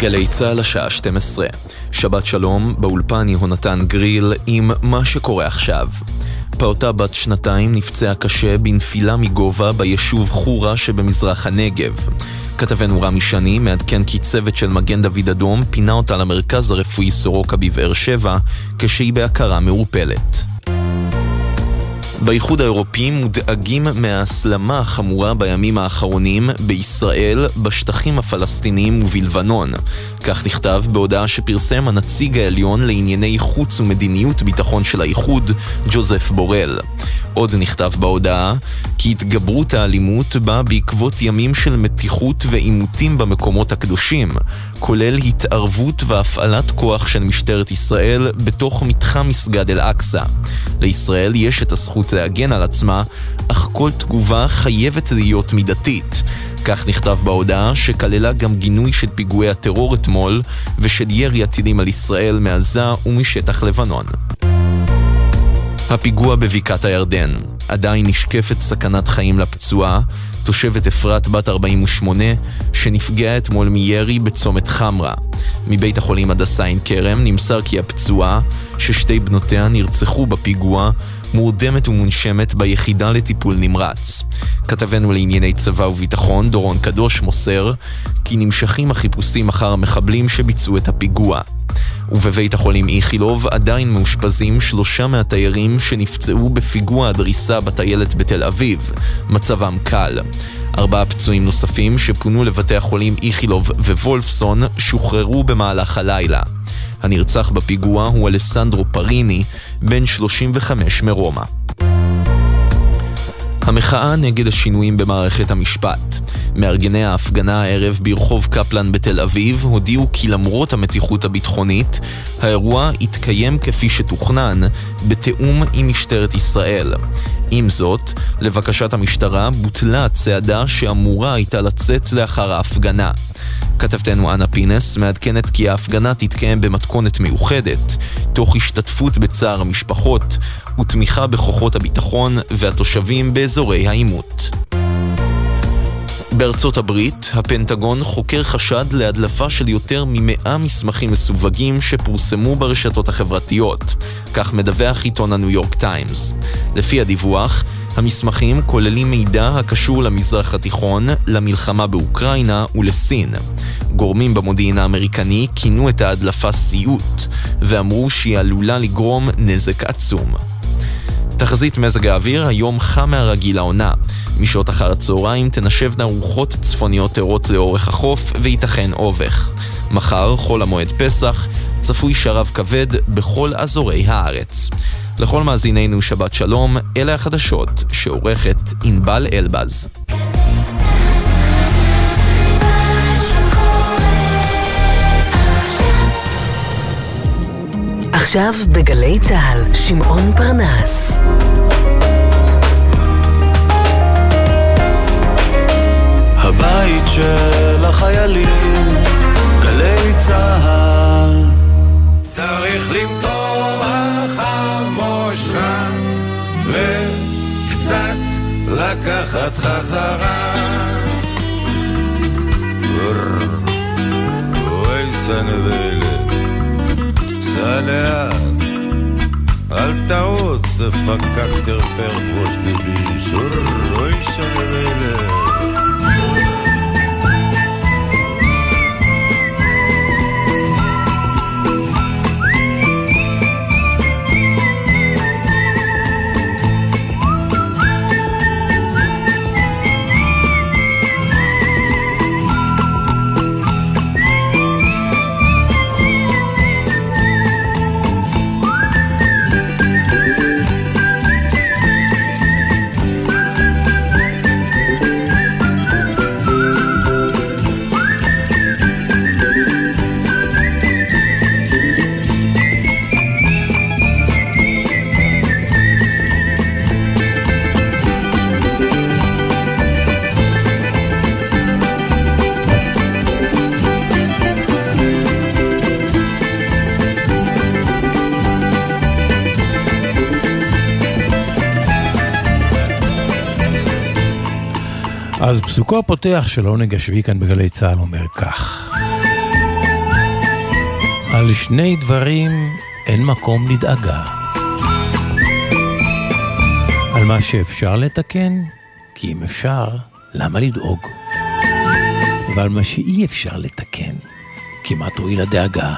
גלי צה"ל השעה 12. שבת שלום, באולפן יהונתן גריל עם מה שקורה עכשיו. פעוטה בת שנתיים נפצעה קשה בנפילה מגובה ביישוב חורה שבמזרח הנגב. כתבנו רמי שני מעדכן כי צוות של מגן דוד אדום פינה אותה למרכז הרפואי סורוקה בבאר שבע כשהיא בהכרה מעורפלת. באיחוד האירופי מודאגים מההסלמה החמורה בימים האחרונים בישראל, בשטחים הפלסטיניים ובלבנון. כך נכתב בהודעה שפרסם הנציג העליון לענייני חוץ ומדיניות ביטחון של האיחוד, ג'וזף בורל. עוד נכתב בהודעה כי התגברות האלימות באה בעקבות ימים של מתיחות ועימותים במקומות הקדושים, כולל התערבות והפעלת כוח של משטרת ישראל בתוך מתחם מסגד אל-אקצא. לישראל יש את הזכות להגן על עצמה, אך כל תגובה חייבת להיות מידתית. כך נכתב בהודעה, שכללה גם גינוי של פיגועי הטרור אתמול ושל ירי הטילים על ישראל מעזה ומשטח לבנון. הפיגוע בבקעת הירדן. עדיין נשקפת סכנת חיים לפצועה, תושבת אפרת בת 48, שנפגעה אתמול מירי בצומת חמרה. מבית החולים הדסה עין כרם נמסר כי הפצועה, ששתי בנותיה נרצחו בפיגוע, מורדמת ומונשמת ביחידה לטיפול נמרץ. כתבנו לענייני צבא וביטחון, דורון קדוש, מוסר כי נמשכים החיפושים אחר המחבלים שביצעו את הפיגוע. ובבית החולים איכילוב עדיין מאושפזים שלושה מהתיירים שנפצעו בפיגוע הדריסה בטיילת בתל אביב. מצבם קל. ארבעה פצועים נוספים שפונו לבתי החולים איכילוב ווולפסון שוחררו במהלך הלילה. הנרצח בפיגוע הוא אלסנדרו פריני, בן 35 מרומא. המחאה נגד השינויים במערכת המשפט. מארגני ההפגנה הערב ברחוב קפלן בתל אביב הודיעו כי למרות המתיחות הביטחונית, האירוע התקיים כפי שתוכנן, בתיאום עם משטרת ישראל. עם זאת, לבקשת המשטרה בוטלה הצעדה שאמורה הייתה לצאת לאחר ההפגנה. כתבתנו אנה פינס מעדכנת כי ההפגנה תתקיים במתכונת מיוחדת, תוך השתתפות בצער המשפחות ותמיכה בכוחות הביטחון והתושבים באזורי העימות. בארצות הברית, הפנטגון חוקר חשד להדלפה של יותר ממאה מסמכים מסווגים שפורסמו ברשתות החברתיות. כך מדווח עיתון הניו יורק טיימס. לפי הדיווח, המסמכים כוללים מידע הקשור למזרח התיכון, למלחמה באוקראינה ולסין. גורמים במודיעין האמריקני כינו את ההדלפה סיוט, ואמרו שהיא עלולה לגרום נזק עצום. תחזית מזג האוויר, היום חם מהרגיל העונה. משעות אחר הצהריים תנשבנה רוחות צפוניות ערות לאורך החוף וייתכן אובך. מחר, חול המועד פסח, צפוי שרב כבד בכל אזורי הארץ. לכל מאזינינו שבת שלום, אלה החדשות שעורכת ענבל אלבז. עכשיו בגלי צה"ל, שמעון פרנס. הבית של החיילים, גלי צה"ל. צריך למטור לקחת חזרה. אוי סנבלת, סע לאט, אל תעוץ, דפקק תרפר ראש ביבי, אוי סנבלת. פסוקו הפותח של עונג השביעי כאן בגלי צה"ל אומר כך: על שני דברים אין מקום לדאגה. על מה שאפשר לתקן, כי אם אפשר, למה לדאוג? ועל מה שאי אפשר לתקן, כי מה תועיל הדאגה?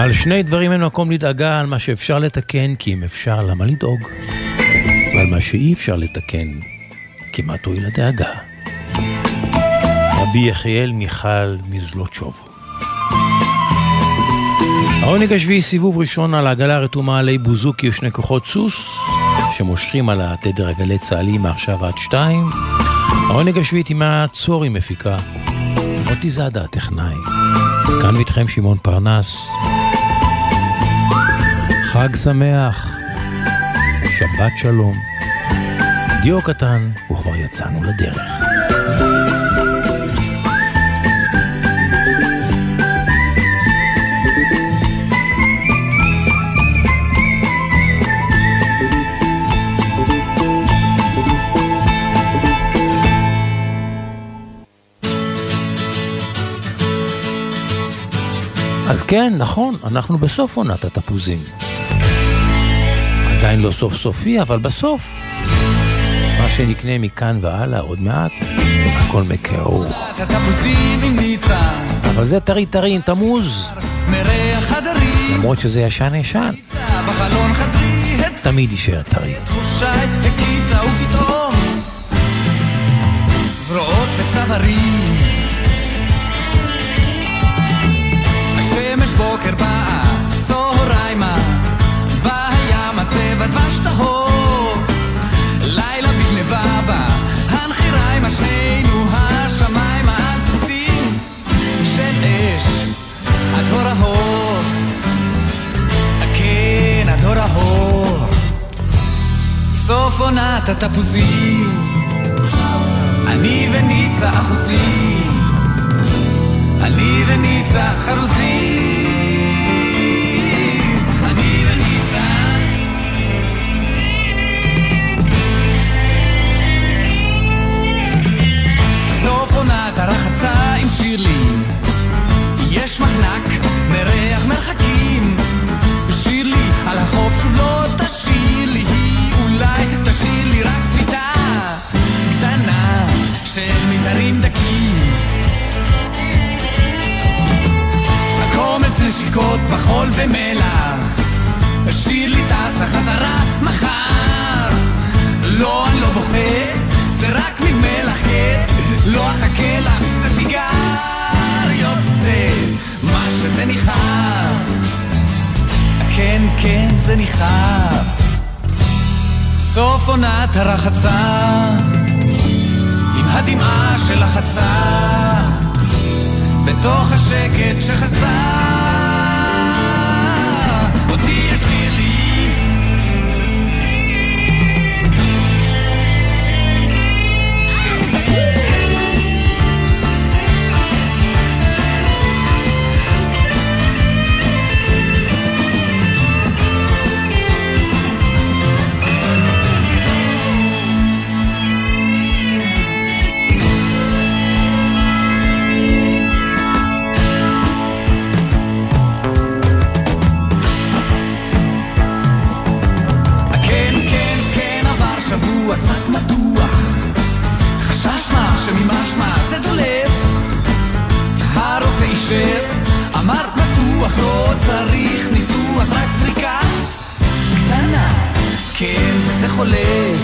על שני דברים אין מקום לדאגה, על מה שאפשר לתקן, כי אם אפשר, למה לדאוג? ועל מה שאי אפשר לתקן, מה תועיל הדאגה? רבי יחיאל מיכל מזלוטשוב. העונג השביעי סיבוב ראשון על העגלה הרתומה עלי בוזוקי ושני כוחות סוס שמושכים על התדר הגלי צה"לי מעכשיו עד שתיים. העונג השביעית עם הצורי מפיקה. מוטי זאדה הטכנאי. כאן איתכם שמעון פרנס. חג שמח, שבת שלום. דיו קטן, וכבר יצאנו לדרך. אז כן, נכון, אנחנו בסוף עונת התפוזים. עדיין לא סוף סופי, אבל בסוף. מה שנקנה מכאן והלאה עוד מעט, הכל מקירור. אבל זה טרי טרי עם תמוז. למרות שזה ישן ישן. תמיד יישאר טרי. זרועות השמש בוקר באה, שנינו השמיימה על של אש, הדור ההור, כן, הדור ההור, סוף עונת התפוזים, אני וניצה אחוזים, אני וניצה חרוזים עונת הרחצה עם שירלי. יש מחנק מריח מרחקים. שירלי על החוף שוב לא תשאיר לי אולי תשאיר לי רק צביתה קטנה של מיתרים דקים. הקומץ נשיקות בחול ומלח. שירלי טסה חזרה מחר. לא, אני לא בוכה זה רק ממלח, כן? לא אחכה לך, זה סיגריות, זה מה שזה ניחר. כן, כן, זה ניחר. סוף עונת הרחצה, עם הדמעה של החצה, בתוך השקט שחצה. חולף.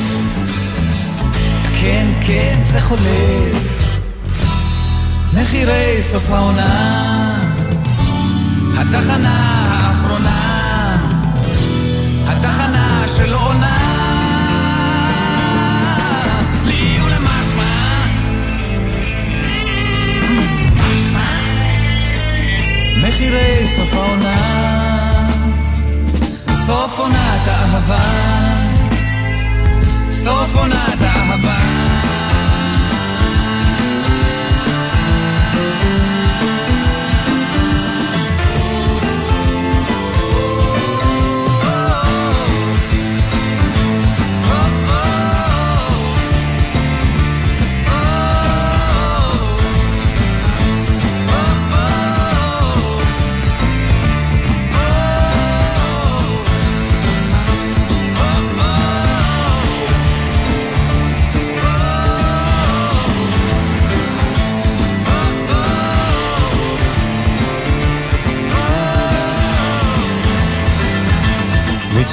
כן, כן, זה חולף. מחירי סוף העונה, התחנה האחרונה, התחנה של עונה. מחירי סוף העונה, סוף עונת האהבה. סוף עונת אהבה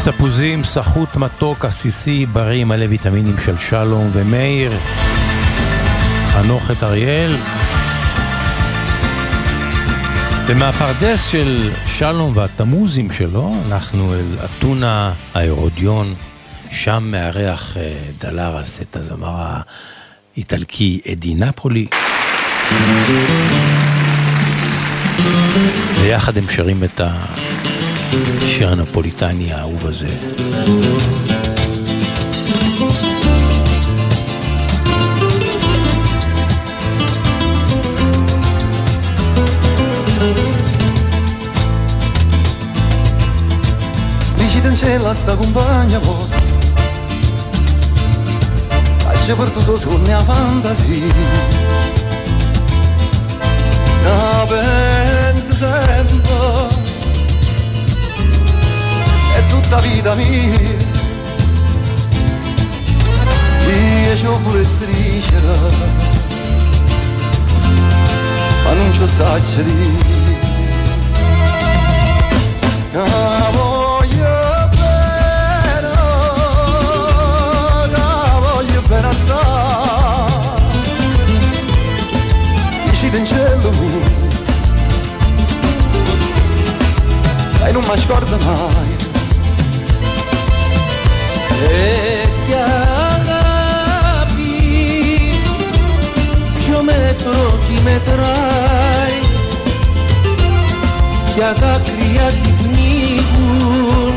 תפוזים, סחוט מתוק, עסיסי, בריא, מלא ויטמינים של שלום ומאיר. חנוכת אריאל. ומהפרדס של שלום והתמוזים שלו, אנחנו אל אתונה ההרודיון, שם מארח אה, דלרס את הזמר האיטלקי אדי נפולי. ויחד הם שרים את și a Napolitania UVZ. Cancella sta compagna vostra Faccia per tutto scorne a fantasia Vabbè esta vida mía y ello por estrella annuncio sacri Voglio bene, voglio bene assai, vicino in cielo, e non mi scordo mai. τέτοια αγάπη. Ποιο μέτρο τη δάκρυα την πνίγουν.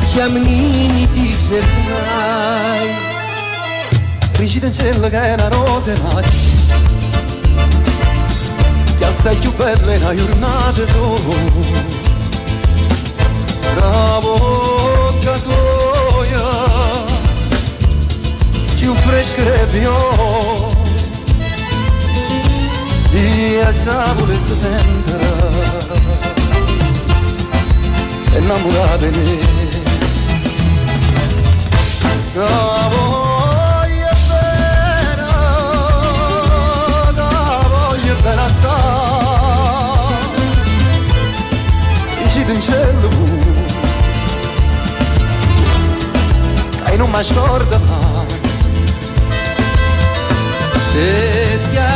Ποια μνήμη τη ξεχνάει. Ρίγει δεν τσέλεγα ένα ρόζεματι Κι assai più belle la giornata più fresca e più e già volesse sentire innamorata di me voglio bene voglio bene assai dici in cielo e non mi scorda mai τέτοια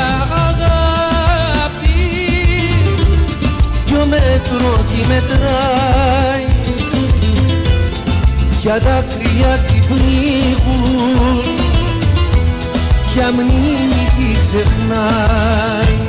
αγάπη δυο μέτρο τη μετράει. Για δάκρυα την πνίγουν για μνήμη τη ξεχνάει.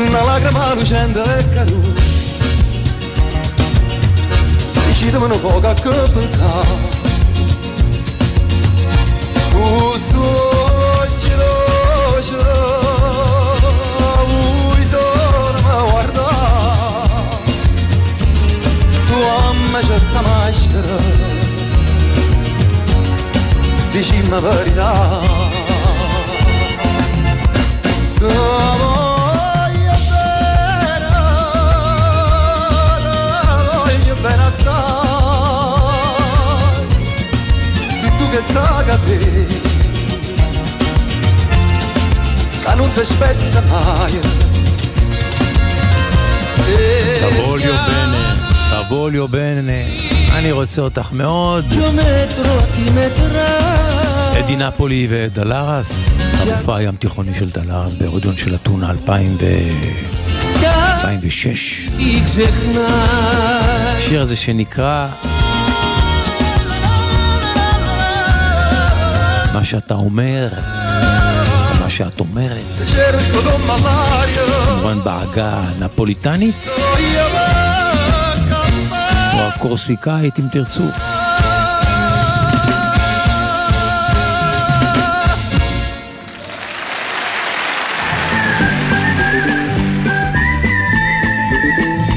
Una lacrima lucente e caduta Decidemmo poco a che pensare Questo occhio dolce Lui solo mi guarda Tu a me c'è sta maschera Dicimi la verità gesagade כאן וזה שווץ המים תבוליו בנה, תבוליו בנה, אני רוצה אותך מאוד. אדי נפולי ודלרס, המופע הים תיכוני של דלרס בהרודיון של אתונה 2006. שיר הזה שנקרא מה שאתה אומר, מה שאת אומרת, כמובן בעגה הנפוליטנית או הקורסיקאית אם תרצו.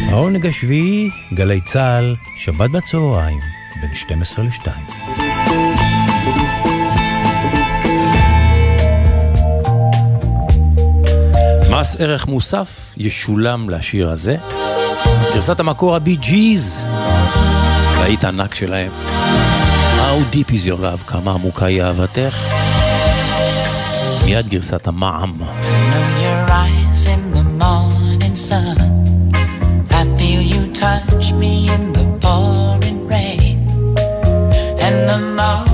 העונג השביעי, גלי צה"ל, שבת בצהריים, בין 12 ל-2. מס ערך מוסף ישולם לשיר הזה. גרסת המקור הבי ג'יז, להיט ענק שלהם. How deep is your love, כמה עמוקה היא אהבתך. מיד גרסת המע"מ. touch me in the pouring rain and the moment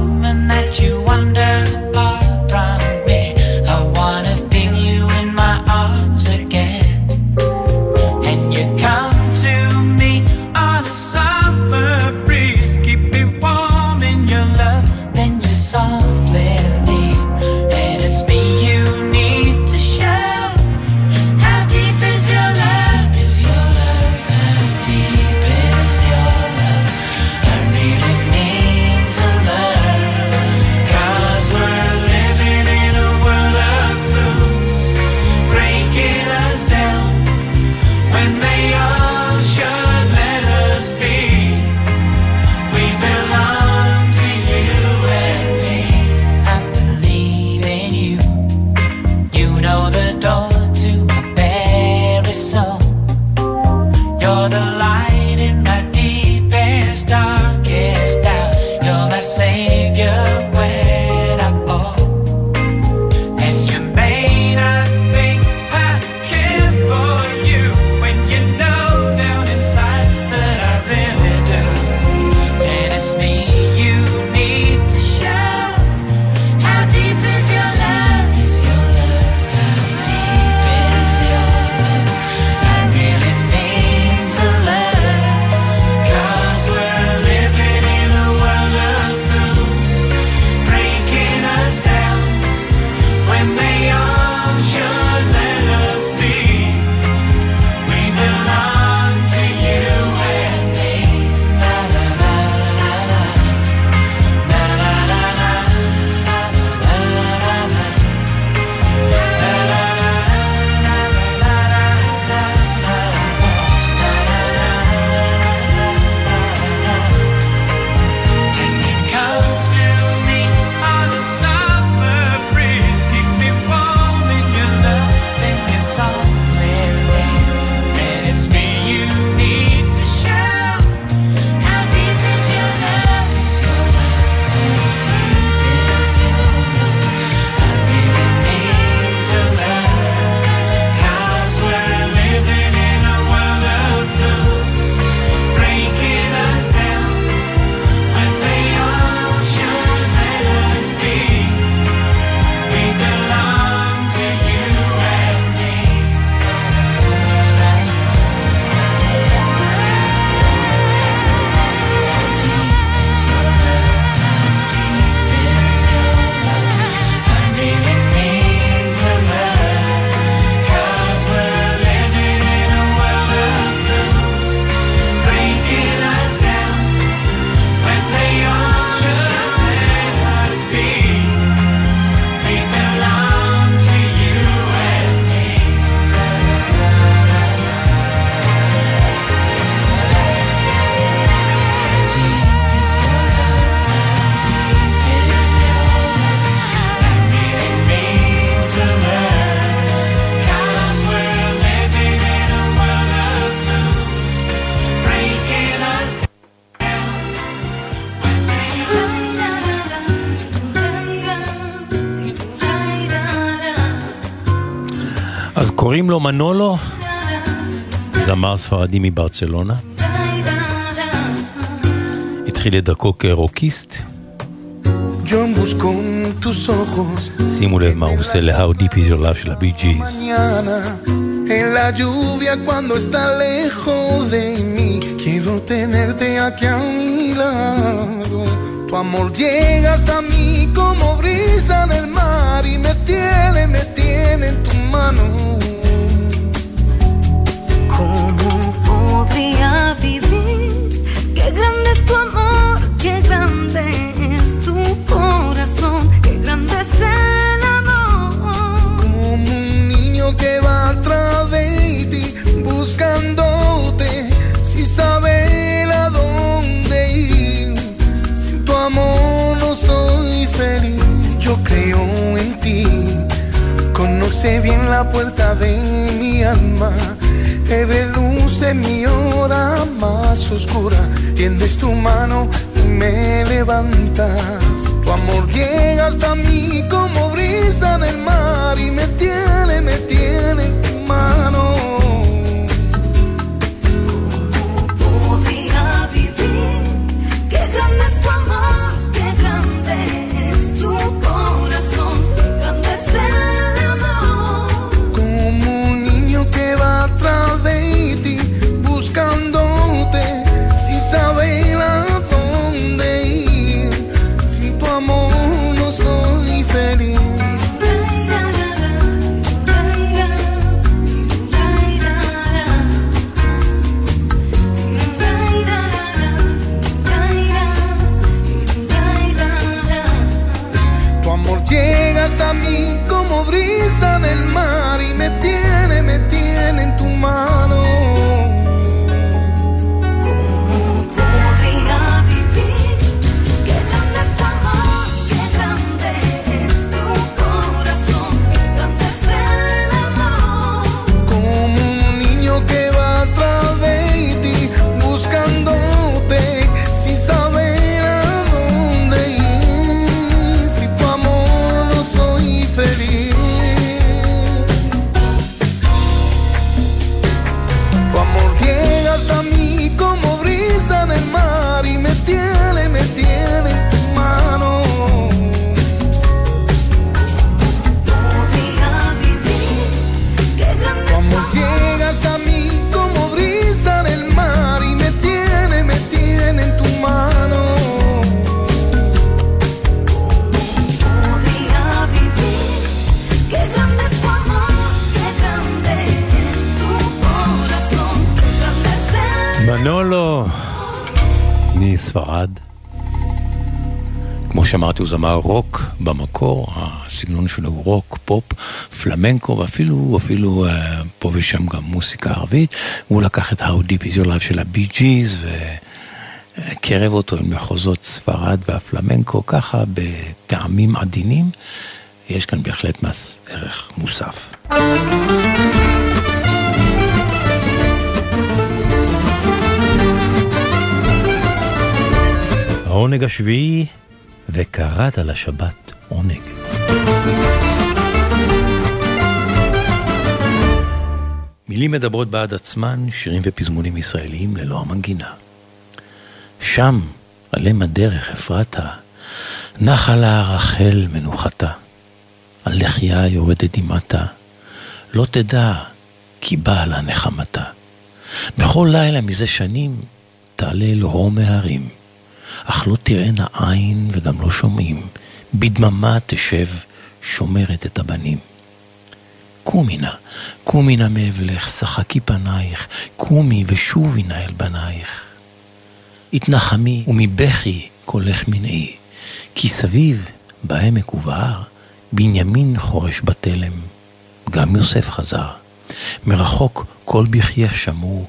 קוראים לו מנולו, זמר ספרדי מברצלונה. התחיל את דרכו כרוקיסט. שימו לב מה הוא עושה ל-How Deep is Your Love של הבי ג'יז. En la lluvia cuando está lejos de mí, quiero tenerte aquí a mi lado. Tu amor llega hasta mí como brisa del mar y me tiene, me tiene en tu mano. Conoce bien la puerta de mi alma. Eres luz en mi hora más oscura. Tiendes tu mano y me levantas. Tu amor llega hasta mí como brisa del mar y me tiene, me tiene שאמרתי, הוא זמר רוק במקור, הסגנון שלו הוא רוק, פופ, פלמנקו, ואפילו אפילו, אה, פה ושם גם מוסיקה ערבית. והוא לקח את How Deep Is Your Love של הבי ג'יז וקרב אותו אל מחוזות ספרד והפלמנקו, ככה בטעמים עדינים. יש כאן בהחלט מס ערך מוסף. העונג השביעי וקראת לשבת עונג. מילים מדברות בעד עצמן, שירים ופזמונים ישראליים ללא המנגינה. שם, על אם הדרך אפרתה, נחה לה רחל מנוחתה. על לחייה יורדת דמעתה, לא תדע כי באה לה נחמתה. בכל לילה מזה שנים תעלה אל רום ההרים. אך לא תראינה עין וגם לא שומעים, בדממה תשב שומרת את הבנים. קומי נא, קומי נא מאבלך, שחקי פנייך, קומי ושובי נא אל בנייך. התנחמי ומבכי קולך מנעי, כי סביב, בעמק ובהר, בנימין חורש בתלם, גם יוסף חזר. מרחוק כל בחייך שמעו,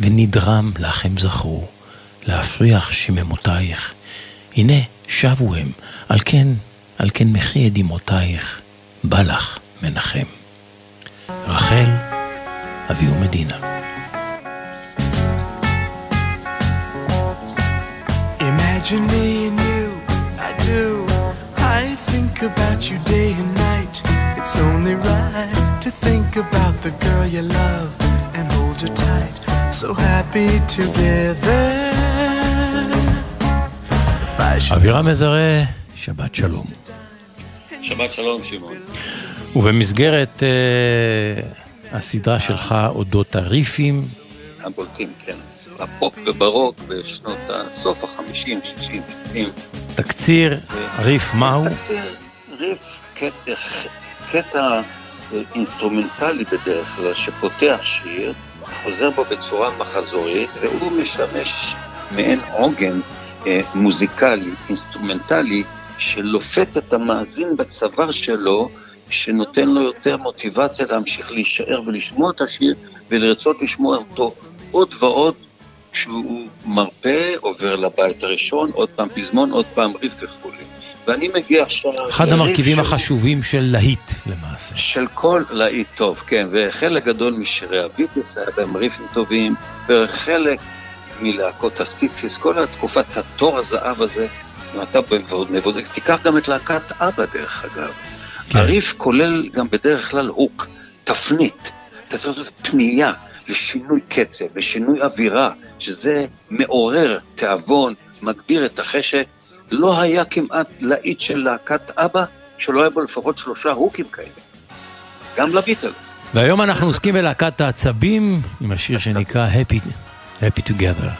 ונדרם לך הם זכרו. להפריח שממותייך. הנה שבו הם, על כן, על כן מחי את דמעותייך, בא לך מנחם. רחל, אבי ומדינה. Imagine me and you, I do. I think about you day and night. It's only right to think about the girl you love and hold her tight. So happy together. אבירם מזרה, שבת שלום. שבת שלום, שמעון. ובמסגרת uh, הסדרה שלך אודות הריפים. הבולטים, כן. הפופ וברוק בשנות הסוף החמישים, שישים, שבעים. תקציר, ריף מהו? תקציר, ריף, קטע, קטע אה, אינסטרומנטלי בדרך כלל, שפותח שיר, חוזר בו בצורה מחזורית, והוא משמש מעין עוגן מוזיקלי, אינסטרומנטלי, שלופת את המאזין בצוואר שלו, שנותן לו יותר מוטיבציה להמשיך להישאר ולשמוע את השיר, ולרצות לשמוע אותו עוד ועוד, כשהוא מרפא, עובר לבית הראשון, עוד פעם פזמון, עוד פעם ריף וכולי. ואני מגיע עכשיו... אחד המרכיבים של... החשובים של להיט למעשה. של כל להיט טוב, כן, וחלק גדול משירי הביטלס היה בהם ריפים טובים, וחלק מלהקות הסטיקסיס, כל התקופת התור הזהב הזה, אם אתה מבודק, תיקח גם את להקת אבא דרך אגב. כן. הריף כולל גם בדרך כלל הוק, תפנית, אתה צריך לעשות פנייה לשינוי קצב, לשינוי אווירה, שזה מעורר תיאבון, מגביר את החשק. לא היה כמעט להיט של להקת אבא שלא היה בו לפחות שלושה הוקים כאלה. גם לביטלס. והיום אנחנו עוסקים בלהקת העצבים עם השיר שנקרא Happy, Happy Together.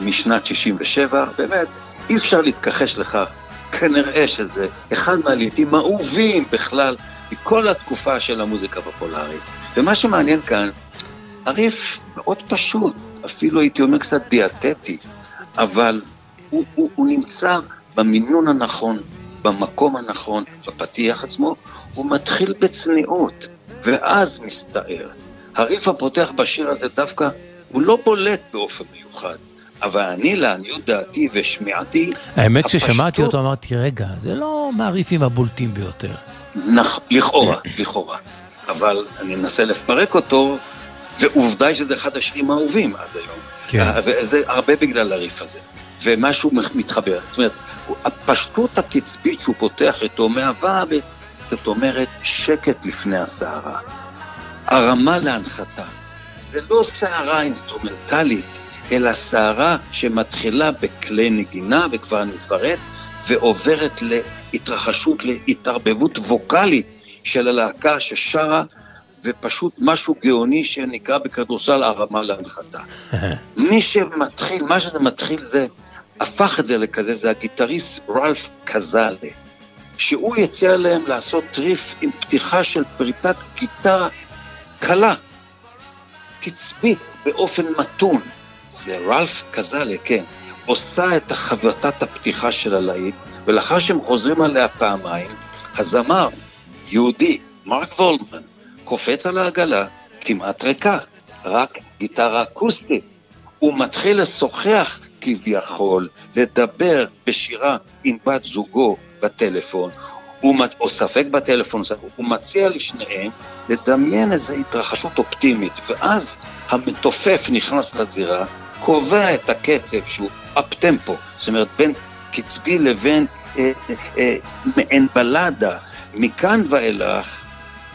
משנת 67, באמת, אי אפשר להתכחש לכך. כנראה שזה אחד מהלעיתים האהובים בכלל מכל התקופה של המוזיקה הפופולרית. ומה שמעניין כאן, הריף מאוד פשוט, אפילו הייתי אומר קצת דיאטטי, אבל הוא, הוא, הוא נמצא במינון הנכון, במקום הנכון, בפתיח עצמו, הוא מתחיל בצניעות, ואז מסתער. הריף הפותח בשיר הזה דווקא, הוא לא בולט באופן מיוחד. אבל אני, לעניות דעתי ושמיעתי, האמת ששמעתי אותו אמרתי, רגע, זה לא מהריפים הבולטים ביותר. נכ... לכאורה, לכאורה. אבל אני מנסה לפרק אותו, ועובדה היא שזה אחד השירים האהובים עד היום. כן. וזה הרבה בגלל הריף הזה. ומשהו מתחבר. זאת אומרת, הפשטות הקצבית שהוא פותח איתו מהווה, זאת אומרת, שקט לפני הסערה. הרמה להנחתה. זה לא סערה אינסטרומנטלית, אלא סערה שמתחילה בכלי נגינה, וכבר אני אפרט, ועוברת להתרחשות, להתערבבות ווקאלית של הלהקה ששרה, ופשוט משהו גאוני שנקרא בכדורסל הרמה להנחתה. מי שמתחיל, מה שזה מתחיל זה, הפך את זה לכזה, זה הגיטריסט רלף קזאלה, שהוא יציע להם לעשות טריף עם פתיחה של פריטת גיטרה קלה, קצבית, באופן מתון. זה רלף קזאלה, כן, עושה את חבטת הפתיחה של הלהיט, ולאחר שהם חוזרים עליה פעמיים, הזמר, יהודי, מרק וולמן, קופץ על העגלה, כמעט ריקה, רק גיטרה אקוסטית. הוא מתחיל לשוחח כביכול, לדבר בשירה עם בת זוגו בטלפון, או ספק בטלפון, הוא מציע לשניהם לדמיין איזו התרחשות אופטימית, ואז המתופף נכנס לזירה, קובע את הקצב שהוא אפ טמפו, זאת אומרת בין קצבי לבין אה, אה, אה, מעין בלדה, מכאן ואילך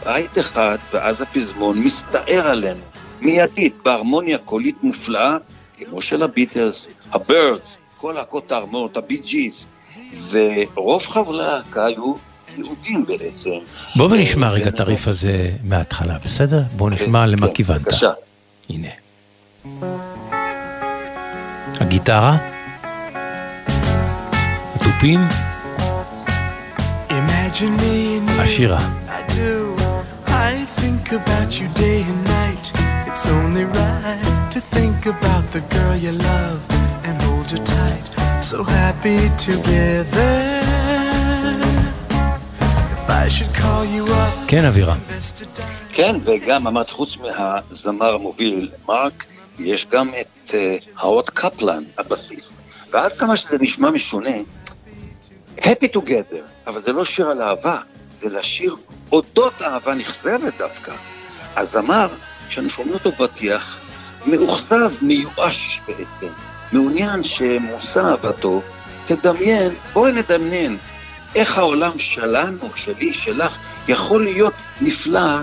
בית אחד ואז הפזמון מסתער עלינו מיידית בהרמוניה קולית מופלאה כמו של הביטלס, הבירדס, כל להקות ההרמוניות, הבי ג'יז, ורוב חברי הלהקה היו יהודים בעצם. בוא ונשמע רגע את הריף הזה מההתחלה, בסדר? בוא כן, נשמע למה כן, כיוונת. בבקשה. הנה. הגיטרה, התופים, השירה. I think about you day and night. It's only right to think about the girl you love and hold her tight. So happy together. כן, אבירם. כן, וגם אמרת, חוץ מהזמר המוביל מרק, יש גם את האוט uh, קפלן, הבסיסט. ועד כמה שזה נשמע משונה, Happy Together, אבל זה לא שיר על אהבה, זה לשיר אודות אהבה נכזבת דווקא. הזמר, כשאני שומע אותו פתיח, מאוכזב, מיואש בעצם, מעוניין שמושא אהבתו, תדמיין, בואי נדמיין איך העולם שלנו, שלי, שלך, יכול להיות נפלא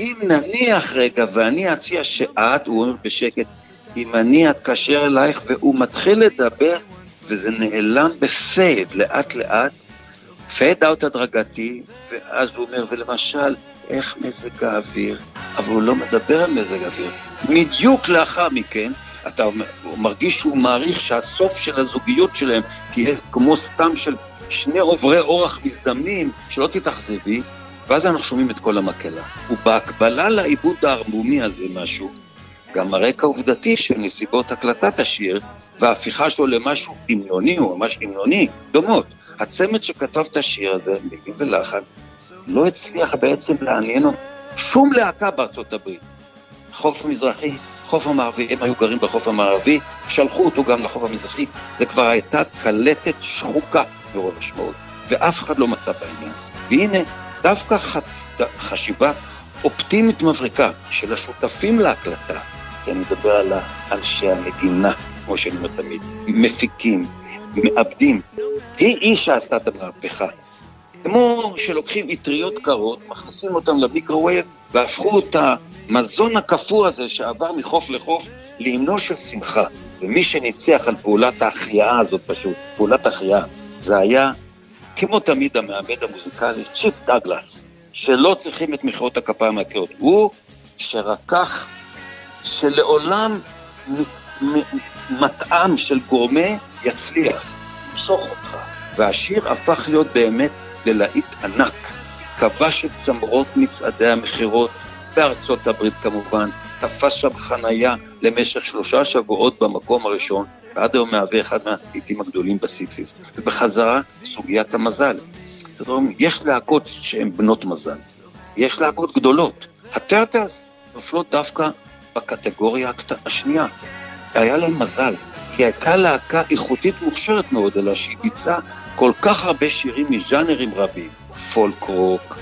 אם נניח רגע ואני אציע שאת, הוא אומר בשקט, אם אני אתקשר אלייך והוא מתחיל לדבר וזה נעלם ב fade לאט לאט, fade out הדרגתי, ואז הוא אומר, ולמשל, איך מזג האוויר, אבל הוא לא מדבר על מזג האוויר. בדיוק לאחר מכן, אתה מרגיש שהוא מעריך שהסוף של הזוגיות שלהם תהיה כמו סתם של שני עוברי אורח מזדמנים, שלא תתאכזבי, ואז אנחנו שומעים את כל המקהלה. ובהקבלה לעיבוד הערמומי הזה משהו, גם הרקע העובדתי של נסיבות הקלטת השיר וההפיכה שלו למשהו דמיוני או ממש דמיוני, דומות. הצמד שכתב את השיר הזה, מילים ולחן, לא הצליח בעצם לעניין שום להקה בארצות הברית. חוף המזרחי, חוף המערבי, הם היו גרים בחוף המערבי, שלחו אותו גם לחוף המזרחי, זה כבר הייתה קלטת שחוקה מרוב משמעות. ואף אחד לא מצא בעניין. והנה, דווקא חשיבה אופטימית מבריקה של השותפים להקלטה, זה אני מדבר על אנשי המדינה, כמו שאני אומר תמיד, מפיקים, מעבדים, היא היא שעשתה את המהפכה. כמו שלוקחים אטריות קרות, מכניסים אותן למיקרווייב והפכו את המזון הקפוא הזה שעבר מחוף לחוף להמנון של שמחה. ומי שניצח על פעולת ההחייאה הזאת פשוט, פעולת החייאה, זה היה, כמו תמיד המעבד המוזיקלי, צ'יפ דאגלס, שלא צריכים את מחיאות הכפיים מהקריאות. הוא שרקח, שלעולם מטעם של גורמה יצליח, ימשוך אותך. והשיר הפך להיות באמת ללהיט ענק. כבש את צמרות מצעדי המכירות בארצות הברית כמובן, תפס שם חנייה למשך שלושה שבועות במקום הראשון, ועד היום מהווה אחד מהעיתים הגדולים בסיקסיס. ובחזרה, סוגיית המזל. זאת אומרת, יש להקות שהן בנות מזל. יש להקות גדולות. הטרטלס נופלות דווקא בקטגוריה השנייה. היה להם מזל, כי הייתה להקה איכותית מוכשרת מאוד, אלא שהיא ביצעה כל כך הרבה שירים מז'אנרים רבים, פולק רוק,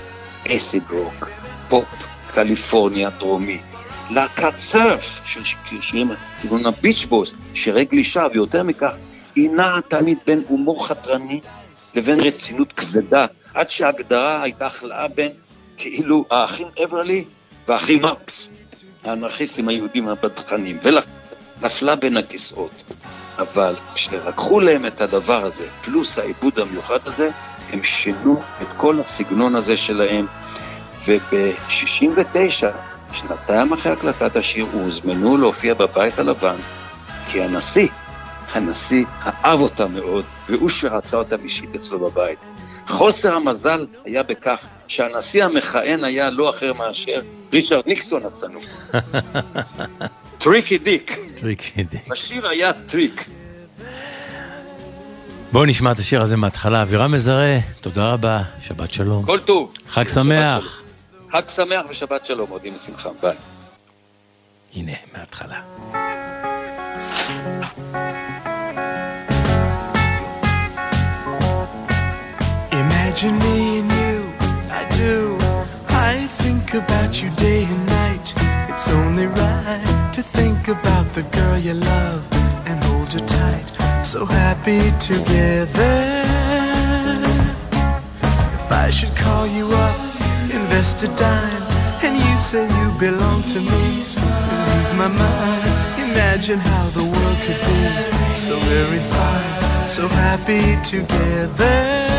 acid rock, פופ, קליפורניה דרומי, להקת surf של שירים סגנון הביץ' בויז, שירי גלישה, ויותר מכך, היא נעה תמיד בין הומור חתרני לבין רצינות כבדה, עד שההגדרה הייתה הכלאה בין כאילו האחים אברלי והאחים מרקס, האנרכיסטים היהודים הבדחנים, ונפלה בין הכיסאות. אבל כשלקחו להם את הדבר הזה, פלוס העיבוד המיוחד הזה, הם שינו את כל הסגנון הזה שלהם, וב-69, שנתיים אחרי הקלטת השיר, הוזמנו להופיע בבית הלבן, כי הנשיא, הנשיא אהב אותה מאוד, והוא שרצה אותה אישית אצלו בבית. חוסר המזל היה בכך שהנשיא המכהן היה לא אחר מאשר ריצ'רד ניקסון השנוא. Tricky Dick. Tricky Dick. השיר היה טריק. בואו נשמע את השיר הזה מההתחלה. אבירם מזרה, תודה רבה, שבת שלום. כל טוב. חג שמח. חג שמח ושבת שלום, מודים לשמחה, ביי. הנה, מההתחלה. Imagine me and you, I do. I think about you day and night. It's only right to think about the girl you love and hold her tight. So happy together. If I should call you up invest a dime and you say you belong to me. Lose my mind. Imagine how the world could be so very fine so happy together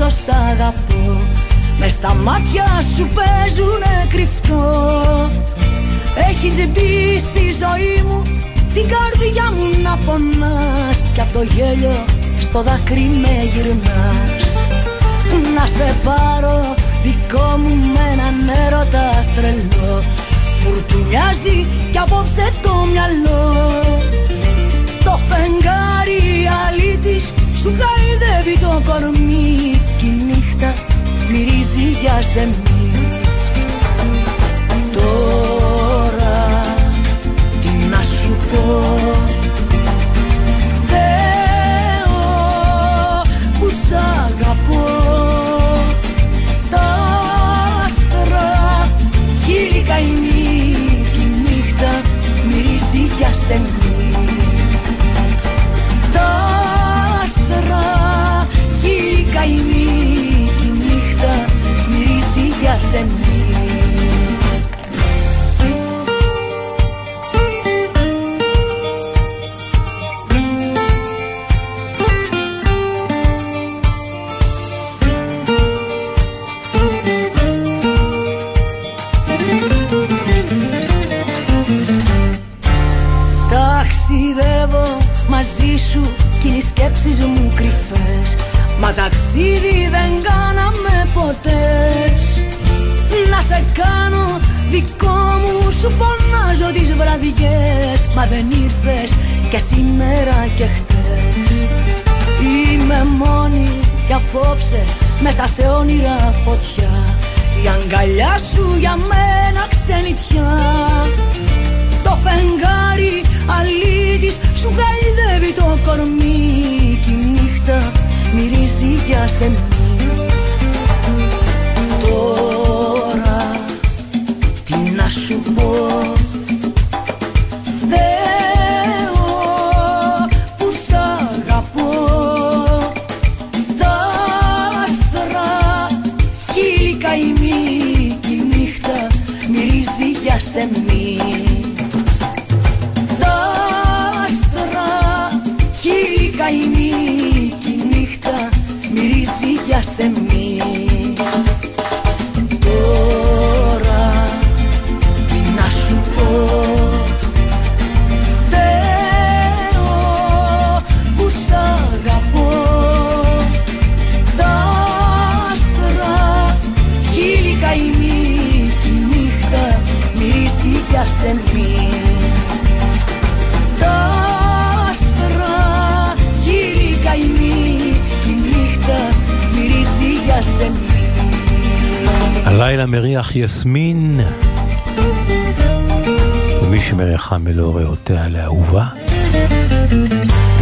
ένα δάσος αγαπώ. Με στα μάτια σου παίζουνε κρυφτό. Έχεις μπει στη ζωή μου Την καρδιά μου να πονάς. Κι απ' το γέλιο στο δάκρυ με γυρνάς. Να σε πάρω δικό μου με έναν έρωτα τρελό. Φουρτουνιάζει κι απόψε το μυαλό. Το φεγγάρι αλήτης σου χαϊδεύει το κορμί Κι η νύχτα μυρίζει για ζεμή Τώρα τι να σου πω. Φταίω που σ' αγαπώ. Τα άστρα χείλη καημή send κάνω. Δικό μου Σου φωνάζω τις βραδιές. Μα δεν ήρθες και σήμερα και χτες. Είμαι μόνη και απόψε μέσα σε όνειρα φωτιά. Η αγκαλιά σου για μένα ξενιτιά Το φεγγάρι αλήτης σου γαϊδεύει το κορμί. Κι η νύχτα μυρίζει για σένα se מריח יסמין, ומי שמריחה מלוא ריאותיה לאהובה,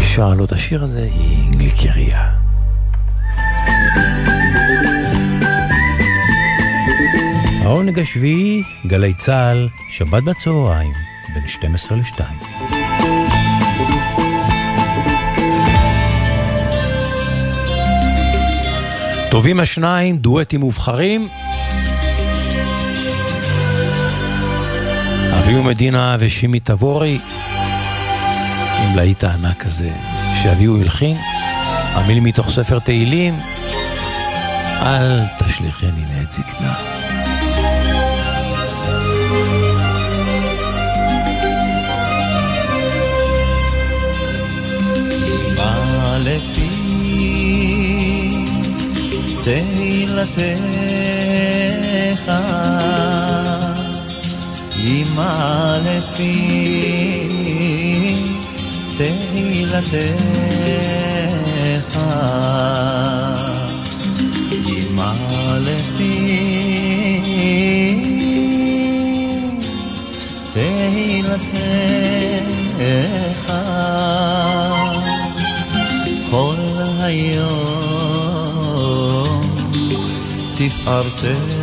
ושרה לו את השיר הזה היא גליקריה. העונג השביעי, גלי צה"ל, שבת בצהריים, בין 12 ל-2. טובים השניים, דואטים מובחרים. אביהו מדינה ושימי תבורי, עם להיט הענק הזה. שאביהו הלחין, המילים מתוך ספר תהילים, אל תשליכני לעת זקנה. תהילתך אמא לפי תהילתך אמא לפי תהילתך כל היום תפארתך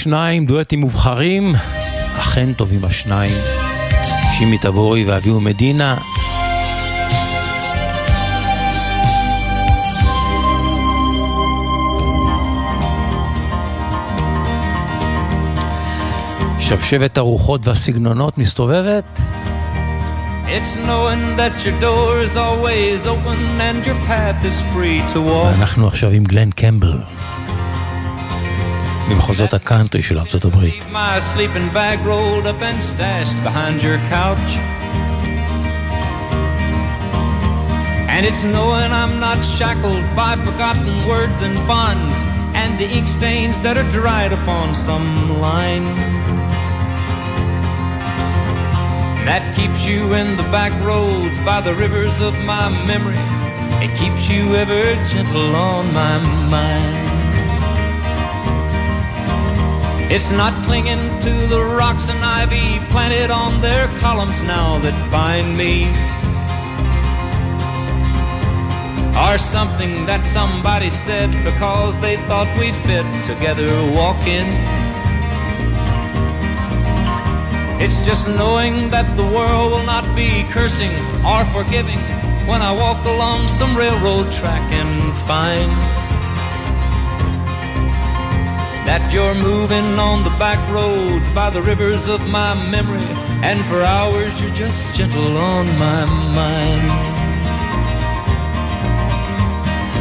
השניים, דואטים מובחרים, אכן טובים השניים. שימי תבורי ואביהו מדינה. שבשבת הרוחות והסגנונות מסתובבת? It's knowing that your door is always open and your path is free to walk. ואנחנו עכשיו עם גלן קמבל. ממחוזות הקאנטרי של ארצות הברית. Leave my sleeping bag rolled up and stashed behind your couch. And it's knowing I'm not shackled by forgotten words and bonds and the ink stains that are dried upon some line. That keeps you in the back roads by the rivers of my memory. It keeps you ever gentle on my mind. It's not clinging to the rocks and ivy planted on their columns now that bind me. Or something that somebody said because they thought we fit together walking. It's just knowing that the world will not be cursing or forgiving when I walk along some railroad track and find that you're moving on the back roads by the rivers of my memory, and for hours you're just gentle on my mind.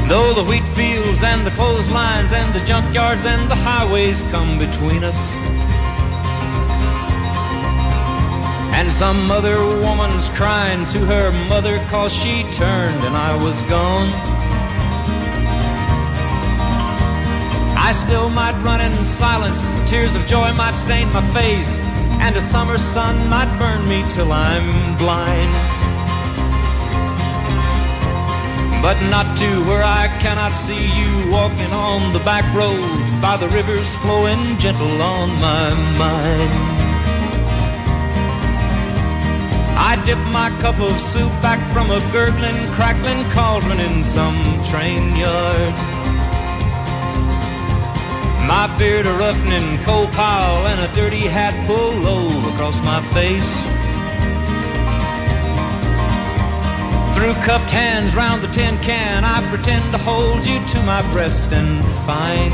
Though the wheat fields and the clotheslines and the junkyards and the highways come between us, and some other woman's crying to her mother cause she turned and I was gone. I still might run in silence, tears of joy might stain my face, and a summer sun might burn me till I'm blind. But not to where I cannot see you walking on the back roads by the rivers flowing gentle on my mind. I dip my cup of soup back from a gurgling, crackling cauldron in some train yard. My beard a roughening coal pile and a dirty hat pulled low across my face. Through cupped hands round the tin can, I pretend to hold you to my breast and find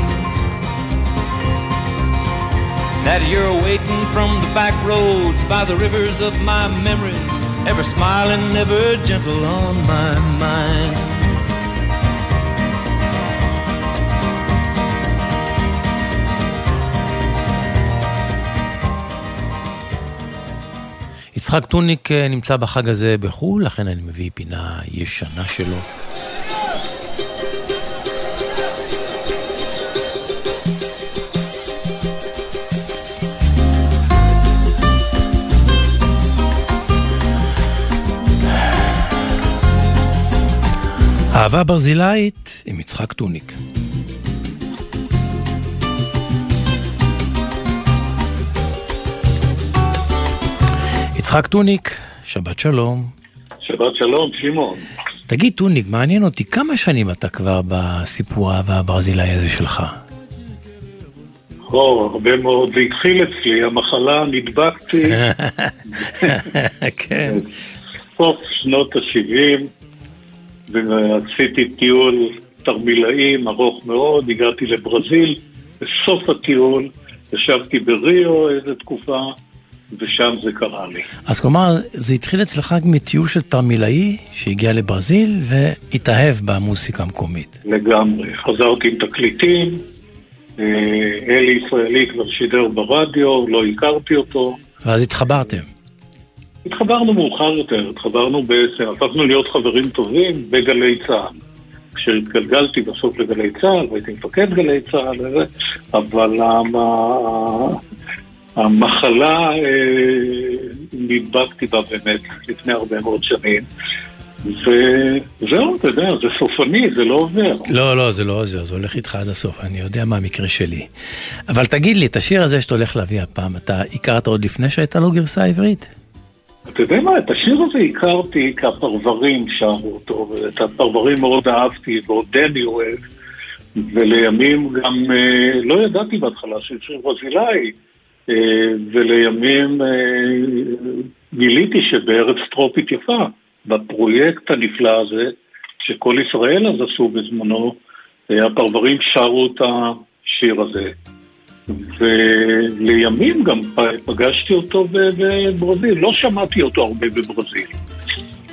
that you're waiting from the back roads by the rivers of my memories, ever smiling, ever gentle on my mind. יצחק טוניק אה, נמצא בחג הזה בחו"ל, לכן אני מביא פינה ישנה שלו. אהבה ברזילאית עם יצחק טוניק. יצחק טוניק, שבת שלום. שבת שלום, שמעון. תגיד, טוניק, מעניין אותי, כמה שנים אתה כבר בסיפור האהבה הברזילאי הזה שלך? או, הרבה מאוד. זה התחיל אצלי, המחלה, נדבקתי. כן. סוף שנות ה-70, ועשיתי טיול תרמילאים ארוך מאוד, הגעתי לברזיל, בסוף הטיול ישבתי בריו איזה תקופה, ושם זה קרה לי. אז כלומר, זה התחיל אצלך מטיול של תרמילאי שהגיע לברזיל והתאהב במוסיקה המקומית. לגמרי. חזרתי עם תקליטים, אה, אלי ישראלי כבר שידר ברדיו, לא הכרתי אותו. ואז התחברתם. התחברנו מאוחר יותר, התחברנו בעצם, הפכנו להיות חברים טובים בגלי צה"ל. כשהתגלגלתי בסוף לגלי צה"ל, והייתי מפקד גלי צה"ל וזה, אבל המחלה, אה, נדבקתי בה באמת לפני הרבה מאוד שנים. וזהו, אתה יודע, זה סופני, זה לא עובר. לא, לא, זה לא עוזר, זה הולך איתך עד הסוף, אני יודע מה המקרה שלי. אבל תגיד לי, את השיר הזה שאתה הולך להביא הפעם, אתה הכרת עוד לפני שהייתה לו גרסה עברית? אתה יודע מה, את השיר הזה הכרתי כי הפרברים שרו אותו, ואת הפרברים מאוד אהבתי, ועודני אוהב, ולימים גם אה, לא ידעתי בהתחלה של שיר ברזילאי, ולימים אה, גיליתי שבארץ טרופית יפה, בפרויקט הנפלא הזה, שכל ישראל אז עשו בזמנו, הפרברים שרו את השיר הזה. ולימים גם פגשתי אותו בברזיל, לא שמעתי אותו הרבה בברזיל,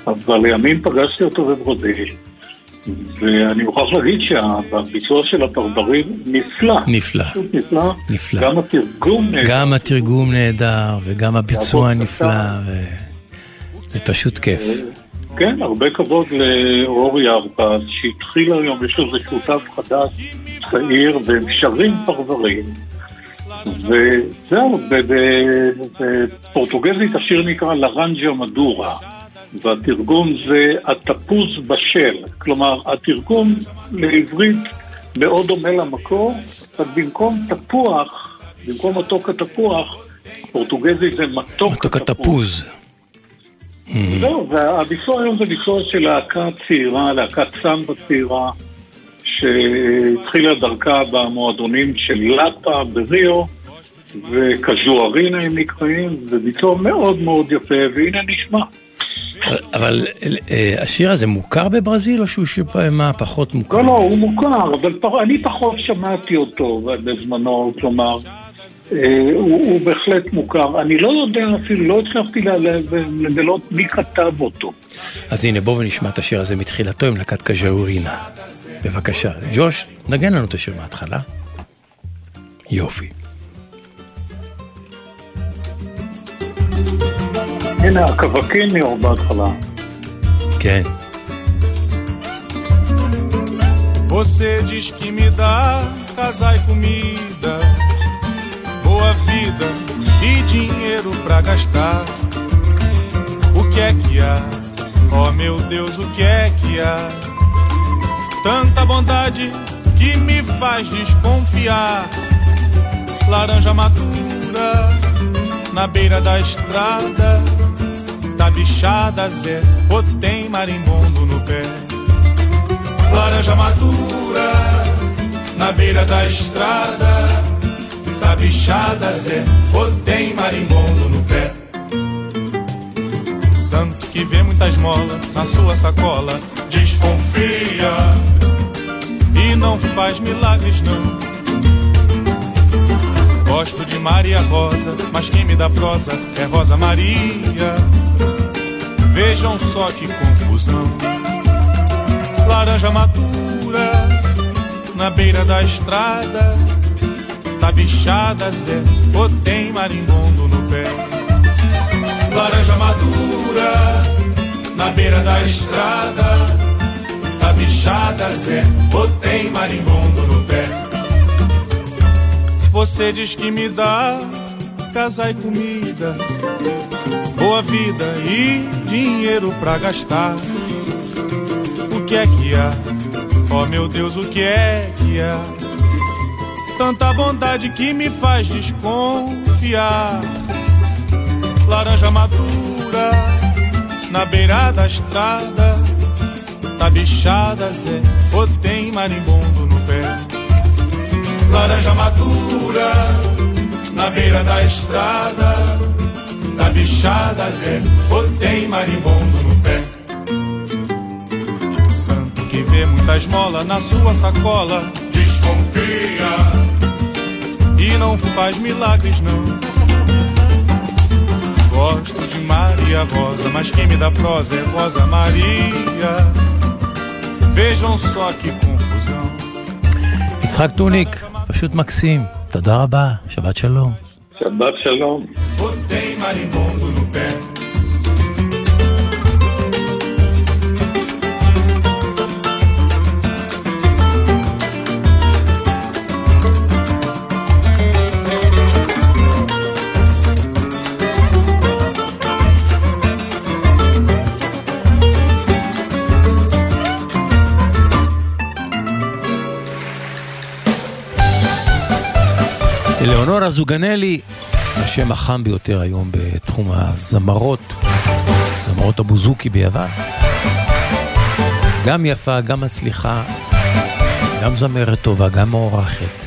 אבל לימים פגשתי אותו בברזיל. ואני מוכרח להגיד שהביצוע של הפרברים נפלא. נפלא. נפלא. נפלא. גם התרגום נהדר. גם התרגום נהדר, וגם הביצוע נפלא, וזה פשוט כיף. כן, הרבה כבוד לאורי ארפז, שהתחיל היום, יש לו איזה שותף חדש, צעיר, והם שרים פרברים. וזהו, בפורטוגזית השיר נקרא לרנג'ה מדורה, והתרגום זה התפוז בשל, כלומר התרגום לעברית מאוד דומה למקור, אז במקום תפוח, במקום מתוק התפוח, פורטוגזית זה מתוק, מתוק התפוז. זהו, והביצוע היום זה ביצוע של להקה צעירה, להקת סמבה צעירה. שהתחילה דרכה במועדונים של לאפה בריו, וקז'וארינה הם נקראים, זה ביצוע מאוד מאוד יפה, והנה נשמע. אבל אה, השיר הזה מוכר בברזיל, או שהוא שיר מה פחות מוכר? לא, לא, הוא מוכר, אבל אני פחות שמעתי אותו בזמנו, כלומר, אה, הוא, בהחלט מוכר. אני לא יודע אפילו, לא הצלחתי לגלות מי כתב אותו. אז הנה, בואו ונשמע את השיר הזה מתחילתו עם להקת קז'אורינה. בבקשה. ג'וש, נגן לנו את השיר מההתחלה. יופי. הנה, הקווקניו בהתחלה. כן. Você diz que me dá casar e comida, boa vida e dinheiro pra gastar. O que é que há? Oh meu Deus, o que é que há? Tanta bondade que me faz desconfiar. Laranja madura na beira da estrada, tá bichada Zé, ou tem marimbondo no pé. Laranja madura na beira da estrada, tá bichada Zé, ou tem marimbondo no pé. Santo que vê muita esmola na sua sacola, desconfia e não faz milagres não. Gosto de Maria Rosa, mas quem me dá prosa é Rosa Maria. Vejam só que confusão. Laranja madura na beira da estrada, tá bichada Zé, ou tem marimbondo no pé. laranja madura na beira da estrada. Tá bichada, Zé, ou tem marimbondo no pé? Você diz que me dá casa e comida, boa vida e dinheiro pra gastar. O que é que há? Oh meu Deus, o que é que há? Tanta bondade que me faz desconfiar. Laranja madura na beira da estrada, tá bichada, Zé, ou tem marimbondo no pé. Laranja madura na beira da estrada, tá bichada, Zé, ou tem marimbondo no pé. Santo que vê muita esmola na sua sacola, desconfia e não faz milagres não. Gosto de Maria Rosa, mas quem me dá prosa é Rosa Maria. Vejam só que confusão. יצחק טוניק, פשוט מקסים. תודה רבה, שבת שלום. שבת שלום. marimbondo no pé. Eleonora Zuganelli השם החם ביותר היום בתחום הזמרות, זמרות הבוזוקי ביוון. גם יפה, גם מצליחה, גם זמרת טובה, גם מוערכת.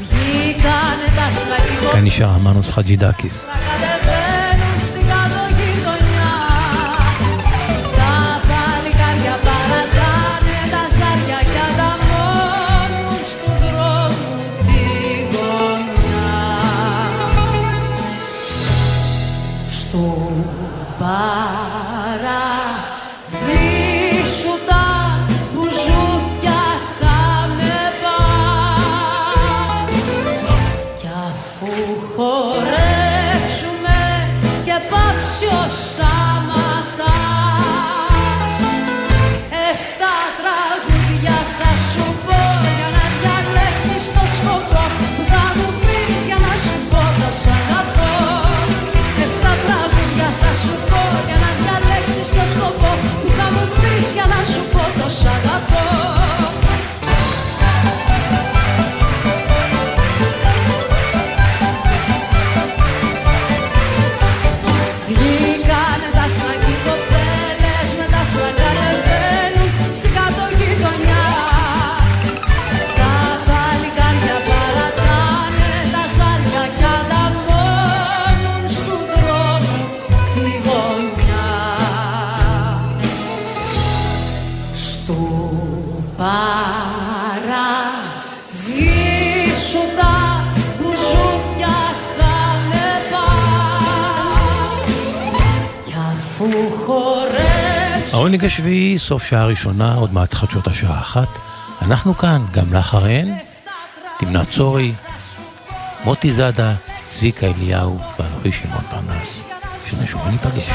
כאן נשאר אמנוס חג'ידקיס. העונג השביעי, סוף שעה ראשונה, עוד מעט חדשות השעה אחת. אנחנו כאן, גם לאחריהן. תמנה צורי, מוטי זאדה, צביקה אליהו ואנוכי שמעון פרנס. שנשוב וניפגש.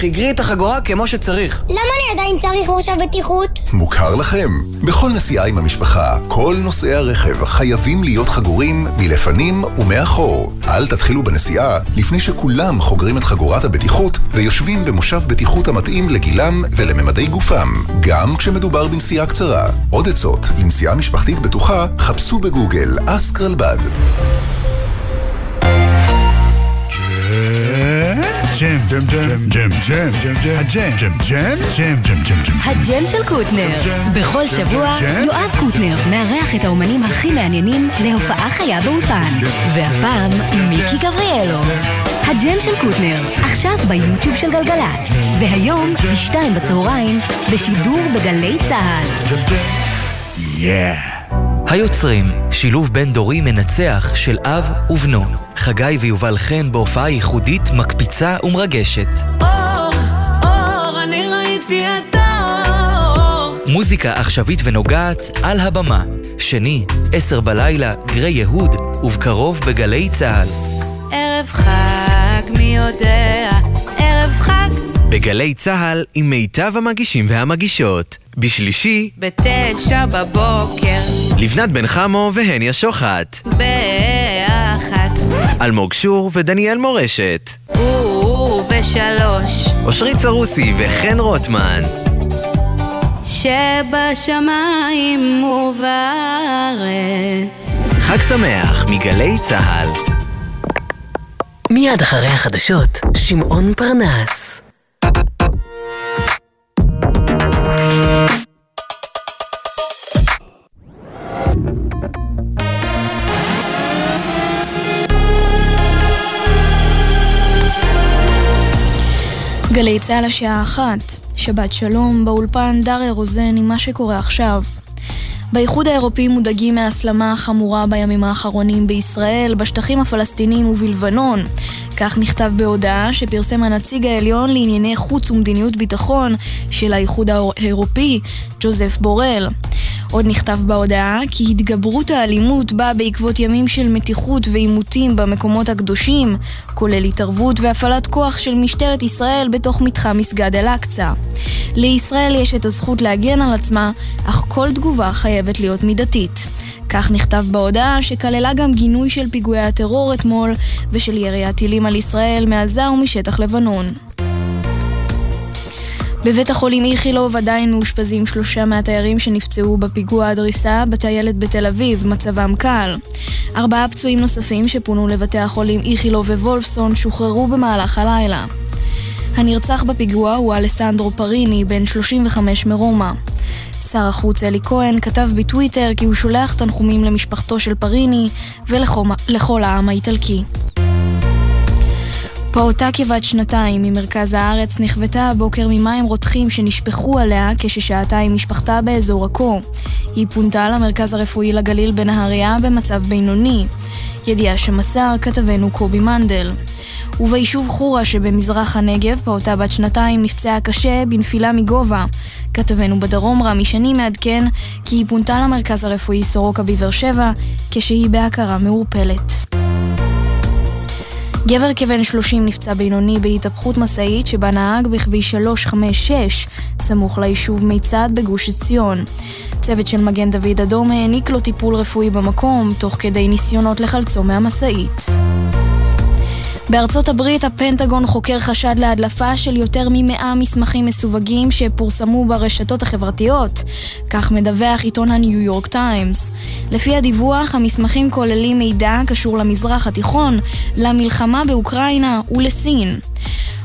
חיגרי את החגורה כמו שצריך. למה אני עדיין צריך מושב בטיחות? מוכר לכם. בכל נסיעה עם המשפחה, כל נוסעי הרכב חייבים להיות חגורים מלפנים ומאחור. אל תתחילו בנסיעה לפני שכולם חוגרים את חגורת הבטיחות ויושבים במושב בטיחות המתאים לגילם ולממדי גופם, גם כשמדובר בנסיעה קצרה. עוד עצות לנסיעה משפחתית בטוחה, חפשו בגוגל אסקרלבד. ג'ם, ג'ם, ג'ם, ג'ם, ג'ם, ג'ם, ג'ם, הג'ם, ג'ם, ג'ם, ג'ם, ג'ם, ג'ם, ג'ם. הג'ם של קוטנר. בכל שבוע יואב קוטנר מארח את האומנים הכי מעניינים להופעה חיה באולפן. והפעם מיקי גבריאלוב. הג'ם של קוטנר, עכשיו ביוטיוב של גלגלצ. והיום, בשתיים בצהריים, בשידור בגלי צה"ל. יאה. היוצרים, שילוב בין דורי מנצח של אב ובנו. חגי ויובל חן בהופעה ייחודית, מקפיצה ומרגשת. אור, אור, אני ראיתי את האור. מוזיקה עכשווית ונוגעת על הבמה. שני, עשר בלילה, גרי יהוד, ובקרוב בגלי צה"ל. ערב חג, מי יודע, ערב חג. בגלי צה"ל עם מיטב המגישים והמגישות. בשלישי, בתשע בבוקר, לבנת בן חמו והניה שוחט. באחת, אלמוג שור ודניאל מורשת. ובשלוש, אושרית סרוסי וחן רוטמן. שבשמיים ובארץ. חג שמח מגלי צה"ל. מיד אחרי החדשות, שמעון פרנס. גלי צה"ל השעה אחת, שבת שלום, באולפן דריה רוזן עם מה שקורה עכשיו. באיחוד האירופי מודאגים מההסלמה החמורה בימים האחרונים בישראל, בשטחים הפלסטינים ובלבנון. כך נכתב בהודעה שפרסם הנציג העליון לענייני חוץ ומדיניות ביטחון של האיחוד האירופי, ג'וזף בורל. עוד נכתב בהודעה כי התגברות האלימות באה בעקבות ימים של מתיחות ועימותים במקומות הקדושים, כולל התערבות והפעלת כוח של משטרת ישראל בתוך מתחם מסגד אל-אקצא. לישראל יש את הזכות להגן על עצמה, אך כל תגובה חייבת להיות מידתית. כך נכתב בהודעה, שכללה גם גינוי של פיגועי הטרור אתמול ושל ירי הטילים על ישראל מעזה ומשטח לבנון. בבית החולים איכילוב עדיין מאושפזים שלושה מהתיירים שנפצעו בפיגוע הדריסה בטיילת בתל אביב, מצבם קל. ארבעה פצועים נוספים שפונו לבתי החולים איכילוב ווולפסון שוחררו במהלך הלילה. הנרצח בפיגוע הוא אלסנדרו פריני, בן 35 מרומא. שר החוץ אלי כהן כתב בטוויטר כי הוא שולח תנחומים למשפחתו של פריני ולכל העם האיטלקי. פעוטה כבת שנתיים ממרכז הארץ נכוותה הבוקר ממים רותחים שנשפכו עליה כששהתה עם משפחתה באזור עכו. היא פונתה למרכז הרפואי לגליל בנהריה במצב בינוני. ידיעה שמסר כתבנו קובי מנדל. וביישוב חורה שבמזרח הנגב, פעוטה בת שנתיים נפצעה קשה בנפילה מגובה. כתבנו בדרום רמי שני מעדכן כי היא פונתה למרכז הרפואי סורוקה בבאר שבע כשהיא בהכרה מעורפלת. גבר כבן 30 נפצע בינוני בהתהפכות משאית שבה נהג בכביש 356, סמוך ליישוב מיצד בגוש עציון. צוות של מגן דוד אדום העניק לו טיפול רפואי במקום, תוך כדי ניסיונות לחלצו מהמשאית. בארצות הברית הפנטגון חוקר חשד להדלפה של יותר ממאה מסמכים מסווגים שפורסמו ברשתות החברתיות, כך מדווח עיתון הניו יורק טיימס. לפי הדיווח, המסמכים כוללים מידע הקשור למזרח התיכון, למלחמה באוקראינה ולסין.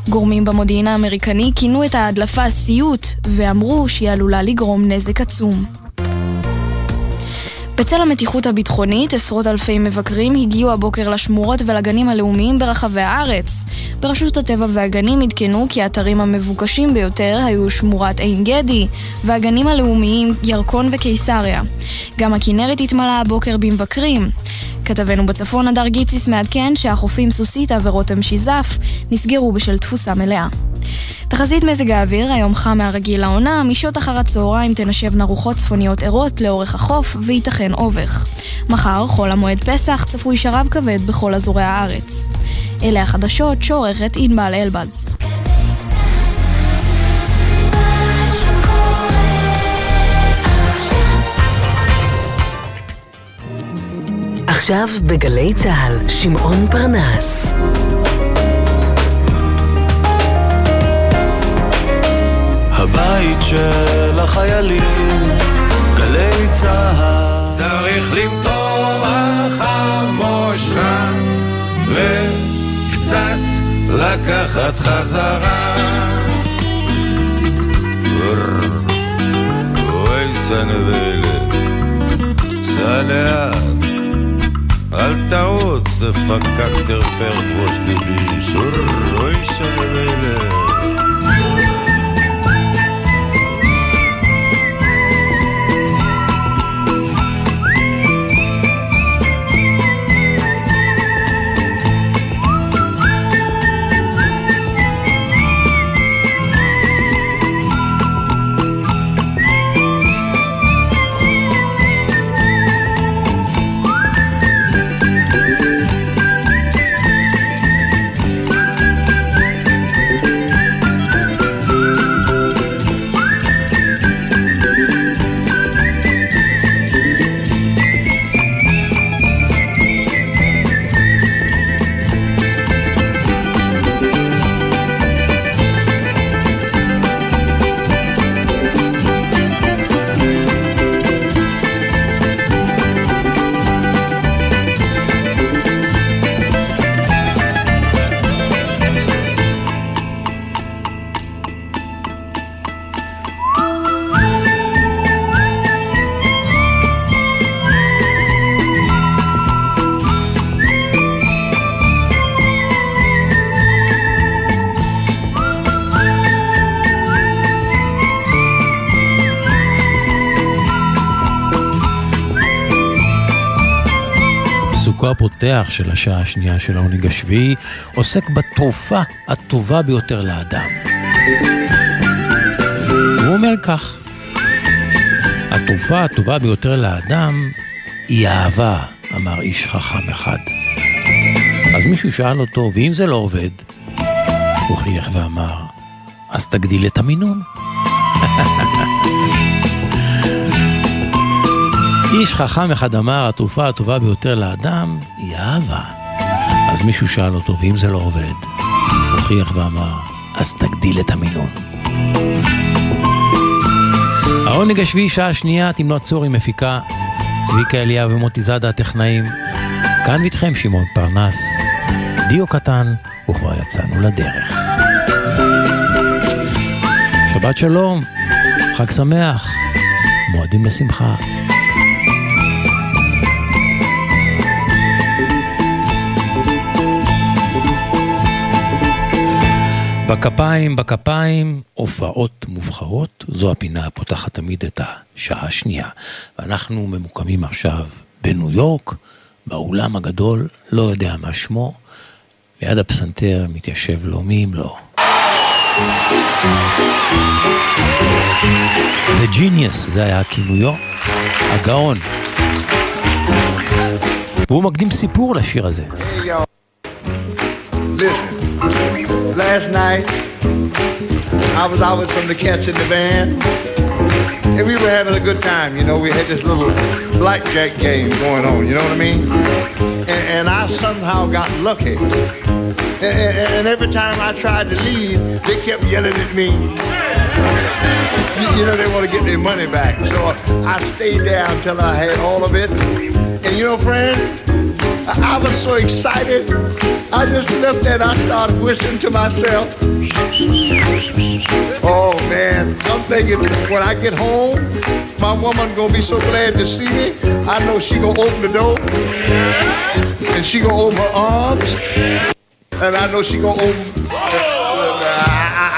גורמים במודיעין האמריקני כינו את ההדלפה סיוט, ואמרו שהיא עלולה לגרום נזק עצום. בצל המתיחות הביטחונית, עשרות אלפי מבקרים הגיעו הבוקר לשמורות ולגנים הלאומיים ברחבי הארץ. ברשות הטבע והגנים עדכנו כי האתרים המבוקשים ביותר היו שמורת עין גדי, והגנים הלאומיים ירקון וקיסריה. גם הכנרת התמלאה הבוקר במבקרים. כתבנו בצפון, הדר גיציס מעדכן שהחופים סוסיתא ורותם שיזף נסגרו בשל תפוסה מלאה. תחזית מזג האוויר, היום חם מהרגיל לעונה, משעות אחר הצהריים תנשבנה רוחות צפוניות ערות לאורך החוף וייתכן אובך. מחר, חול המועד פסח, צפוי שרב כבד בכל אזורי הארץ. אלה החדשות שעורכת ענבל אלבז. עכשיו בגלי צה"ל, שמעון פרנס. הבית של החיילים, גלי צה"ל. צריך למטור החמושך וקצת לקחת חזרה. אוי סנבלת, סע לאט אל תרוץ, דפקק תרפר ראש ליבי, שור, אוי הפותח של השעה השנייה של העונג השביעי עוסק בתרופה הטובה ביותר לאדם. הוא אומר כך, התרופה הטובה ביותר לאדם היא אהבה, אמר איש חכם אחד. אז מישהו שאל אותו, ואם זה לא עובד? הוא חייך ואמר, אז תגדיל את המינון. איש חכם אחד אמר, התרופה הטובה ביותר לאדם אהבה. אז מישהו שאל אותו, ואם זה לא עובד? הוכיח ואמר, אז תגדיל את המינון. העונג השביעי, שעה שנייה, תמנות צורי מפיקה, צביקה אליהו ומוטי זאדה הטכנאים. כאן איתכם שמעון פרנס, דיו קטן, וכבר יצאנו לדרך. שבת שלום, חג שמח, מועדים לשמחה. בכפיים, בכפיים, הופעות מובחרות, זו הפינה הפותחת תמיד את השעה השנייה. ואנחנו ממוקמים עכשיו בניו יורק, באולם הגדול, לא יודע מה שמו, ליד הפסנתר מתיישב לו מי אם לא. The Genius, זה היה כינויו, הגאון. והוא מקדים סיפור לשיר הזה. Hey, Listen. last night, I was out with some of the cats in the van, and we were having a good time. You know, we had this little blackjack game going on. You know what I mean? And, and I somehow got lucky. And, and, every time I tried to leave, they kept yelling at me. You, you know, they want to get their money back. So I stayed there until I had all of it. And you know, friend, I was so excited. I just left and I started whistling to myself. Oh man, I'm thinking when I get home, my woman gonna be so glad to see me. I know she gonna open the door and she gonna open her arms, and I know she gonna open.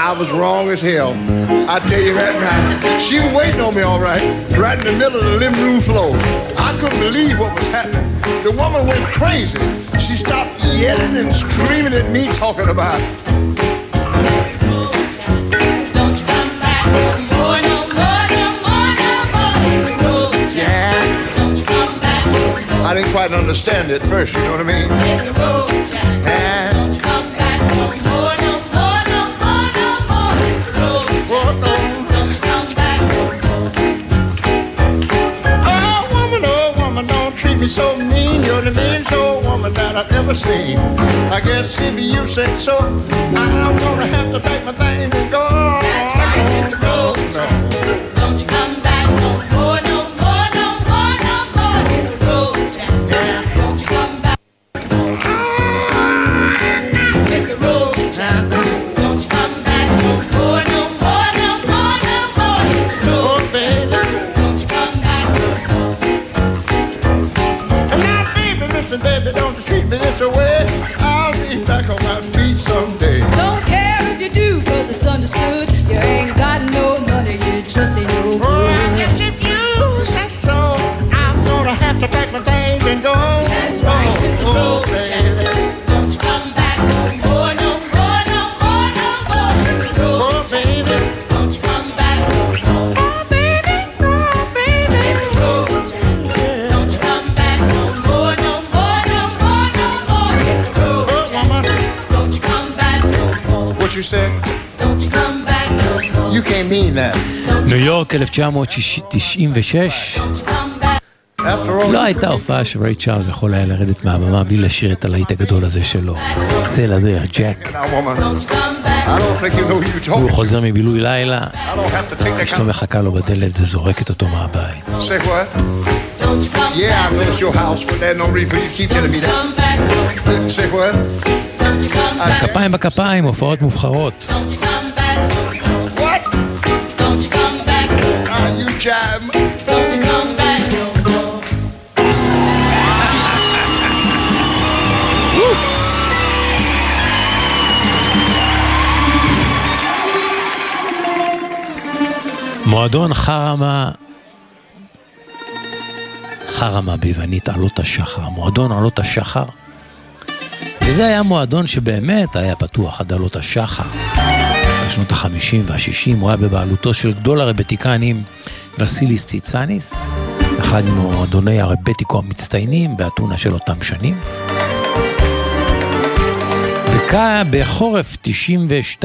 I was wrong as hell. I tell you right now, she was waiting on me all right, right in the middle of the living room floor. I couldn't believe what was happening. The woman went crazy. She stopped yelling and screaming at me, talking about I didn't quite understand it at first, you know what I mean? Don't treat me so mean. You're the meanest old woman that I've ever seen. I guess if you say so, I'm gonna have to pack my things and go. That's right, hit the road, ניו יורק 1996, After all, לא הייתה הופעה שריי צ'ארלס יכול היה לרדת מהבמה בלי לשיר את הלהיט הגדול הזה שלו, צא לדרך, ג'ק. הוא חוזר מבילוי לילה, אשתו מחכה לו בדלת וזורקת אותו מהבית. Yeah, I know it's your house, but there's no reason for you to keep telling me that. Say what? כפיים בכפיים, הופעות מובחרות. Jive. Don't you come back no more. מועדון חרמה, חרמה ביוונית עלות השחר, מועדון עלות השחר. וזה היה מועדון שבאמת היה פתוח עד עלות השחר. בשנות החמישים והשישים הוא היה בבעלותו של גדול הרבטיקנים וסיליס ציצניס, אחד ממועדוני הרבטיקו המצטיינים באתונה של אותם שנים. בחורף 92-93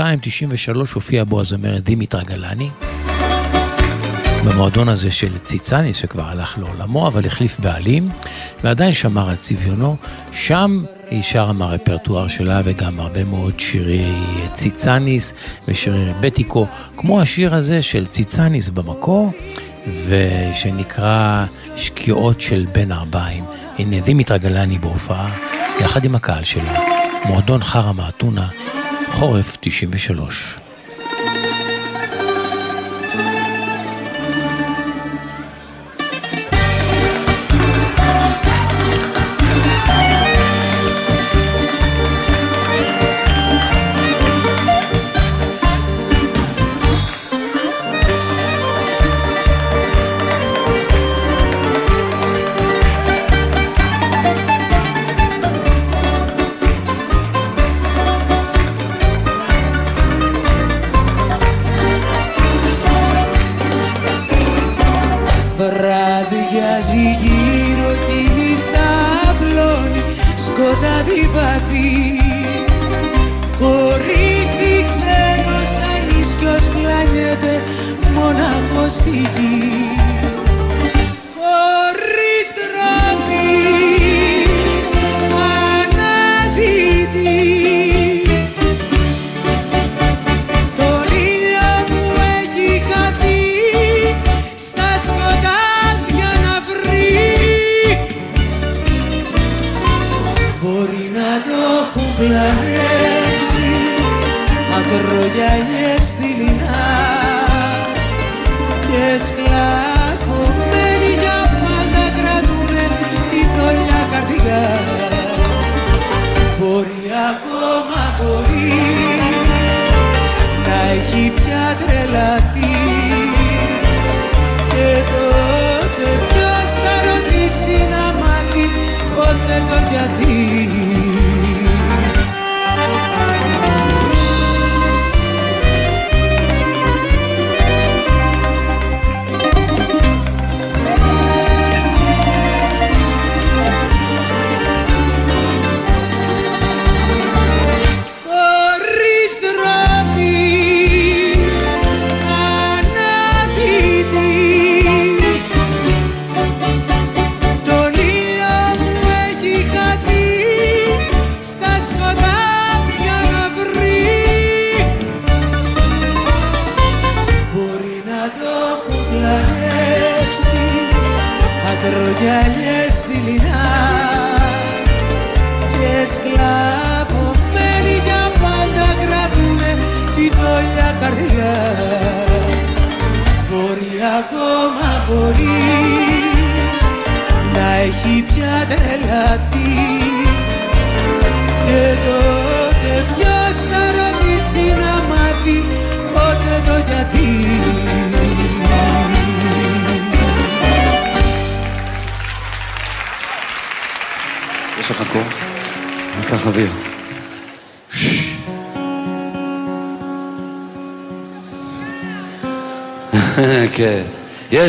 הופיע בו הזמרת דימיטרה גלני. במועדון הזה של ציצניס, שכבר הלך לעולמו, אבל החליף בעלים, ועדיין שמר על צביונו. שם היא שרה מהרפרטואר שלה, וגם הרבה מאוד שירי ציצניס ושירי רבטיקו, כמו השיר הזה של ציצניס במקור, ושנקרא שקיעות של בין ארבעים. הנה, דימיטרה גלני בהופעה, יחד עם הקהל שלה. מועדון חרם האתונה, חורף 93.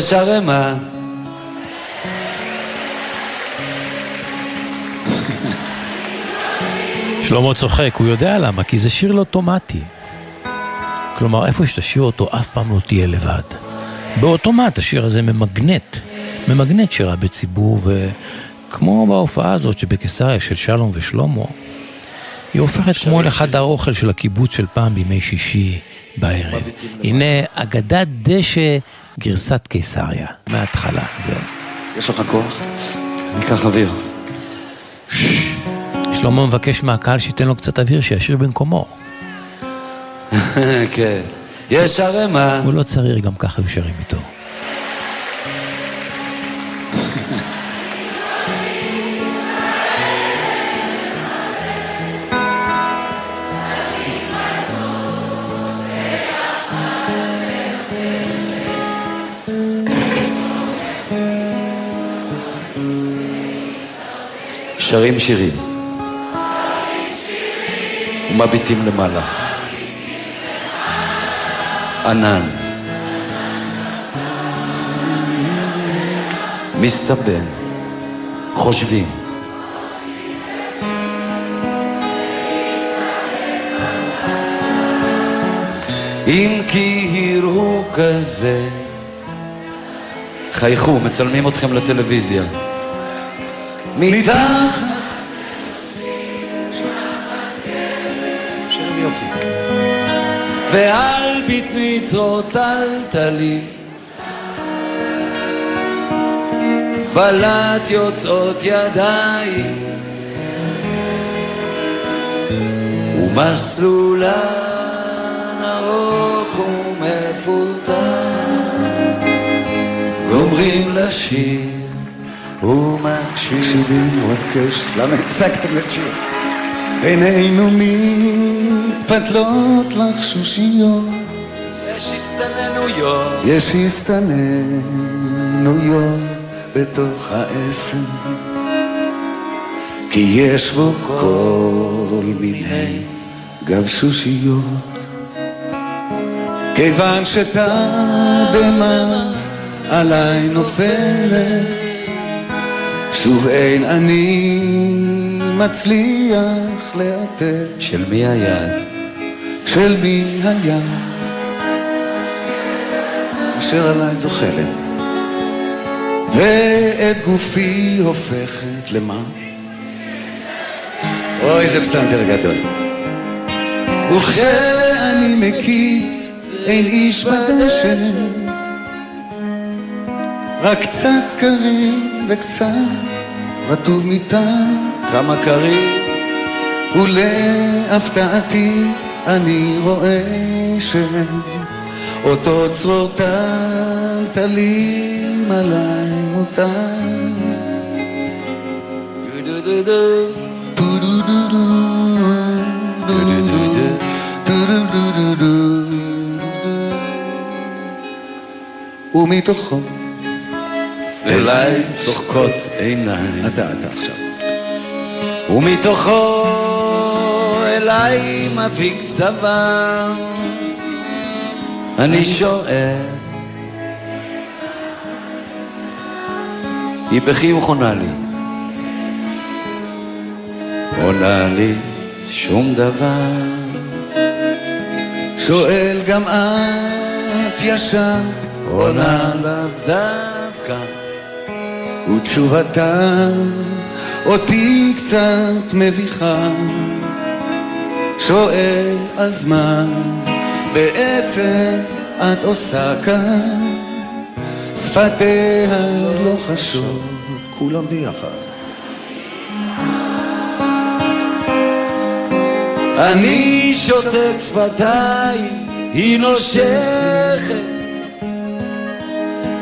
יש ערימה. שלמה צוחק, הוא יודע למה, כי זה שיר לא אוטומטי. כלומר, איפה שתשאיר אותו, אף פעם לא תהיה לבד. באוטומט השיר הזה ממגנט, ממגנט שירה בציבור, וכמו בהופעה הזאת שבקיסריה של שלום ושלמה, היא הופכת כמו לחדר אוכל של הקיבוץ של פעם בימי שישי בערב. הנה אגדת דשא גרסת קיסריה, מההתחלה, זהו. יש לך כוח? ניקח אוויר. שלמה מבקש מהקהל שייתן לו קצת אוויר, שישאיר במקומו. כן. יש ערימה. הוא לא צריך, גם ככה היו שרים איתו. שרים שירים. ומביטים למעלה. ענן. מסתבן. חושבים. אם כי הראו כזה. חייכו, מצלמים אתכם לטלוויזיה. מתחת ועל בטני טלטלים בלט יוצאות ידיים. ומסלולן ארוך ומפותח. גומרים לשיר ומקשיבים. רב למה הפסקתם לשיר? בינינו מתפתלות לך שושיות. יש הסתננויות. יש הסתננויות בתוך העשר. כי יש בו כל מיני גבשושיות כיוון שתדמה עליי נופלת שוב אין אני מצליח לאתר של מי היד? של מי היד אשר עליי זוחלת ואת גופי הופכת למה? אוי, זה פסנתר גדול. וכשאני מקיץ אין איש בדשא רק קצת קרים וקצת רטוב מטעם כמה קרים ולהפתעתי אני רואה שאותו צרור טלטלים עליי מותר ומתוכו אליי צוחקות עיניים. אתה, אתה עכשיו. ומתוכו אליי מפיק צבא. אני שואל. היא בחיוך עונה לי. עונה לי שום דבר. שואל גם את ישנת עונה לאו דווקא. ותשובתה אותי קצת מביכה. שואל אז מה בעצם את עושה כאן? שפתיה לא חשוב, כולם ביחד. אני שותק שפתיים, היא נושכת.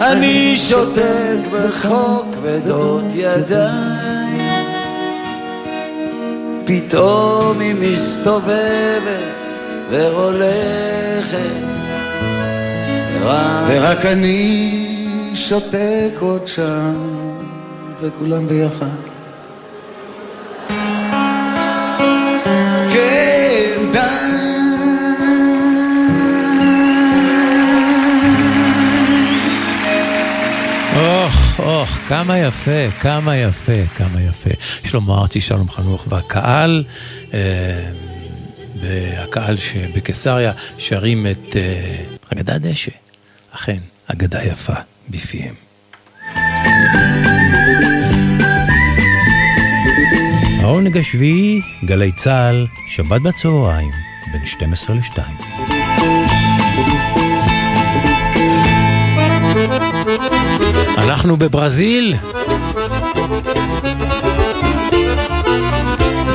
אני שותק בחוק כבדות ידיים. פתאום היא מסתובבת והולכת. ורק אני שותק עוד שם, וכולם ביחד. אוח, כמה יפה, כמה יפה, כמה יפה. שלמה ארצי, שלום חנוך, והקהל, אה, הקהל שבקיסריה שרים את אה, אגדת דשא. אכן, אגדה יפה בפיהם. העונג השביעי, גלי צה"ל, שבת בצהריים, בין 12 ל-2. אנחנו בברזיל.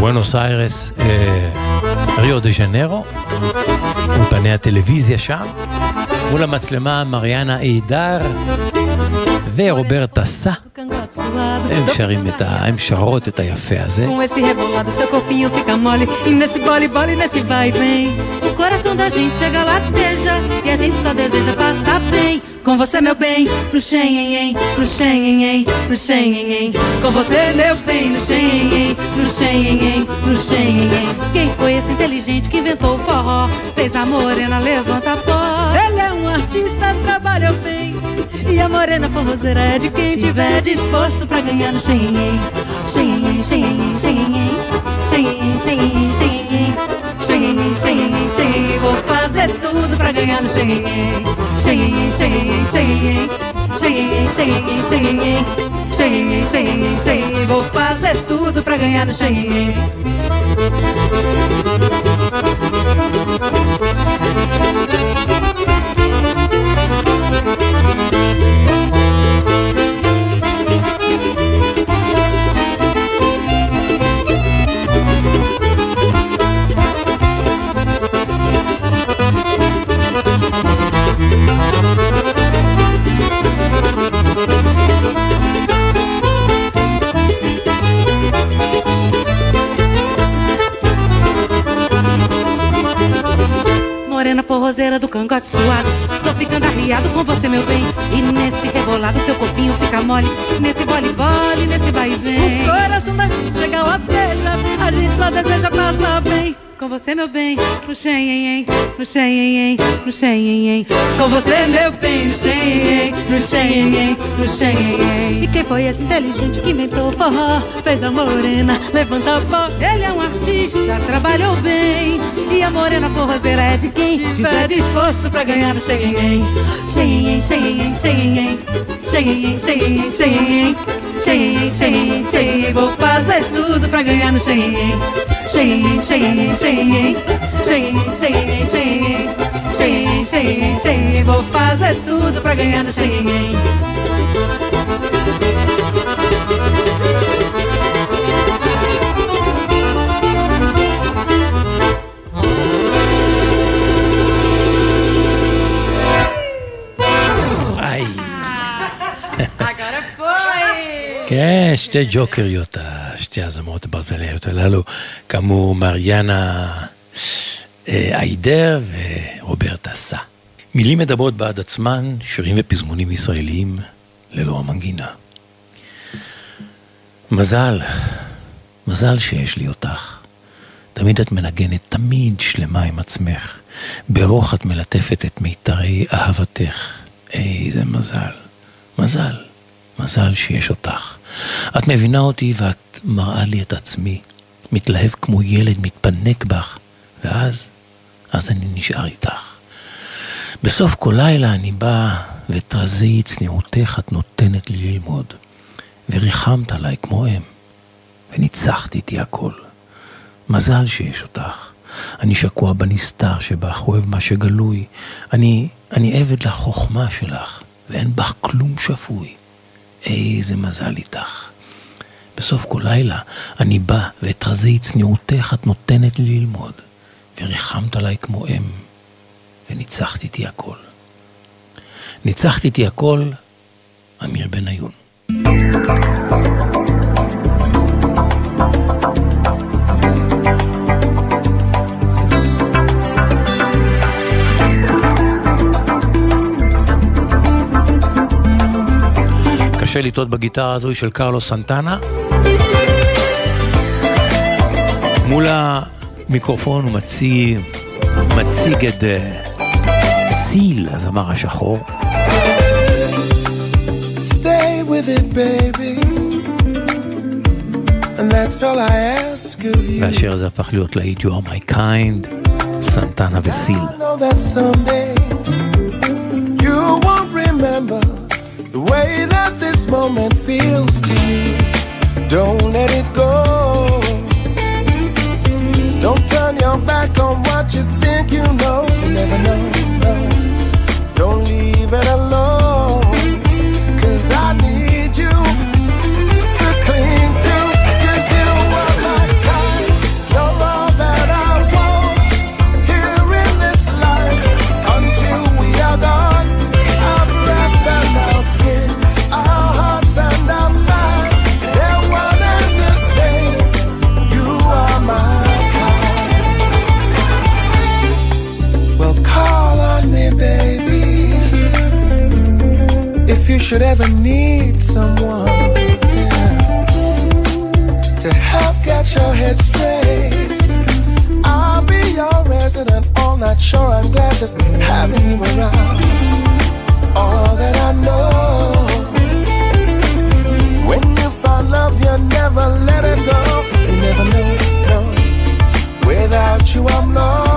בואנוס איירס, אה, ריו דה ז'נרו, אולפני הטלוויזיה שם, מול המצלמה מריאנה אידר ורוברטה סא. הם שרים את ה... הם שרות את היפה הזה. E e coração da gente chega lateja. E a gente só deseja passar bem. Com você, meu bem, no xenhenhen, no xenhenhen, no xenhenhen. Com você, meu bem, no xenhenhen, no xenhenhen, no xenhenhen. Quem foi esse inteligente que inventou o forró? Fez a morena, levanta a pó. Ele é um artista, trabalhou bem. E a morena forrozeira é de quem tiver disposto pra ganhar no xenhenhen. Xenhenhen, xenhenhen, xenhenhen. Xenhenhen, xenhenhen, xenhenhen. Xenhenhen, xenhenhen, xenhenhen. Vou fazer tudo pra ganhar no xenhenhen. Xenhenhen, xenhenhen, xenhenhen. Xenhenhen, xenhenhen, xenhenhen. Xenhenhen, xenhenhen, xenhenhen. Vou fazer tudo pra ganhar no xenhenhen. Do cangote suado Tô ficando arriado com você, meu bem E nesse rebolado seu corpinho fica mole Nesse bole bole, nesse vai e vem O coração da gente chega lateja A gente só deseja passar bem com você, meu bem, no xenhenhen, no xenhenhen, no xenhenhen. Com você, meu bem, no xenhenhen, no xenhenhen, no xenhenhen. E quem foi esse inteligente que inventou o forró? Fez a morena, levanta a pó. Ele é um artista, trabalhou bem. E a morena forrozeira é de quem tiver disposto pra ganhar no xenhenhen. Xenhenhen, xenhenhen, xenhenhen. Xenhenhen, xenhenhen, xenhenhen. Xenhenhen, xenhenhen, xenhenhen. Vou fazer tudo pra ganhar no xenhenhen. Xenhenhen, xenhenhen, xenhenhen. Xenhenhen, xenhenhen, xenhenhen. Xenhenhen, xenhenhen, xenhenhen. Vou fazer tudo pra ganhar no xenhenhen. כן, שתי ג'וקריות, שתי הזמרות הברזליות הללו, כאמור מריאנה אה, איידר ורוברטה סא. מילים מדברות בעד עצמן, שירים ופזמונים ישראליים ללא המנגינה. מזל, מזל שיש לי אותך. תמיד את מנגנת, תמיד שלמה עם עצמך. ברוך את מלטפת את מיתרי אהבתך. איזה מזל. מזל. מזל שיש אותך. את מבינה אותי ואת מראה לי את עצמי. מתלהב כמו ילד, מתפנק בך, ואז, אז אני נשאר איתך. בסוף כל לילה אני בא, ותרזי צניעותך את נותנת לי ללמוד. וריחמת עליי כמו אם, וניצחת איתי הכל. מזל שיש אותך. אני שקוע בנסתר שבך, אוהב מה שגלוי. אני, אני עבד לחוכמה שלך, ואין בך כלום שפוי. איזה מזל איתך. בסוף כל לילה אני בא, ואת רזי צניעותך את נותנת לי ללמוד, וריחמת עליי כמו אם, וניצחת איתי הכל. ניצחת איתי הכל, אמיר בניון. קשה לטעות בגיטרה הזו של קרלוס סנטנה. מול המיקרופון הוא מציג, מציג את uh, סיל, הזמר השחור. Stay with it, baby. And that's all I ask of you. והשיר הזה הפך להיות להיט You are my kind, סנטנה וסיל. I know that someday you won't remember the way that this moment feels to you. Don't let it go. Don't turn your back on what you think you know. You never know, no. Don't leave it alone. Cause I need should ever need someone yeah, to help get your head straight, I'll be your resident all night. Sure, I'm glad just having you around. All that I know. When you find love, you never let it go. You never know, no. Without you, I'm lost.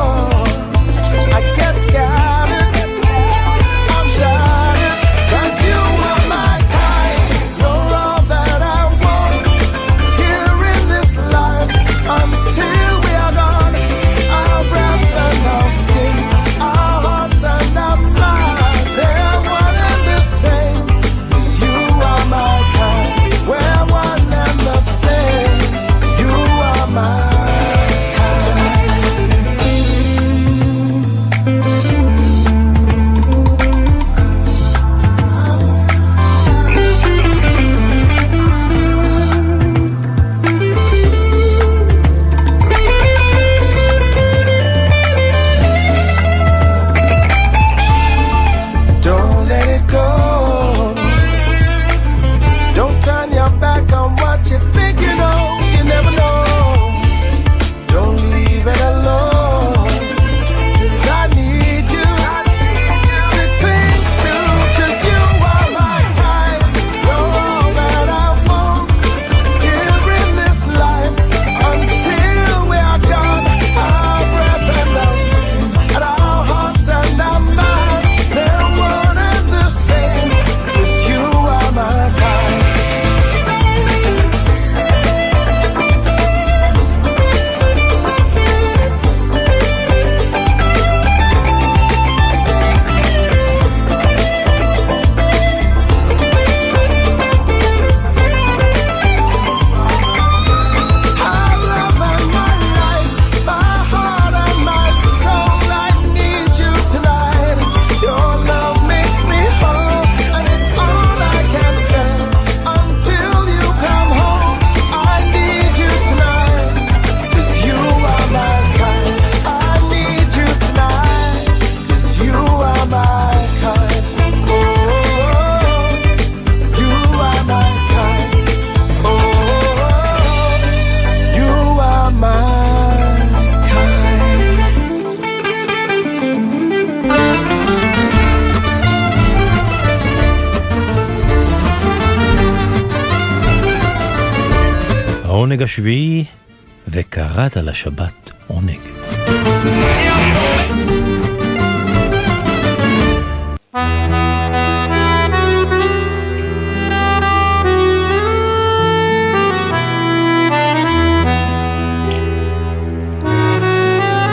וקראת לשבת עונג.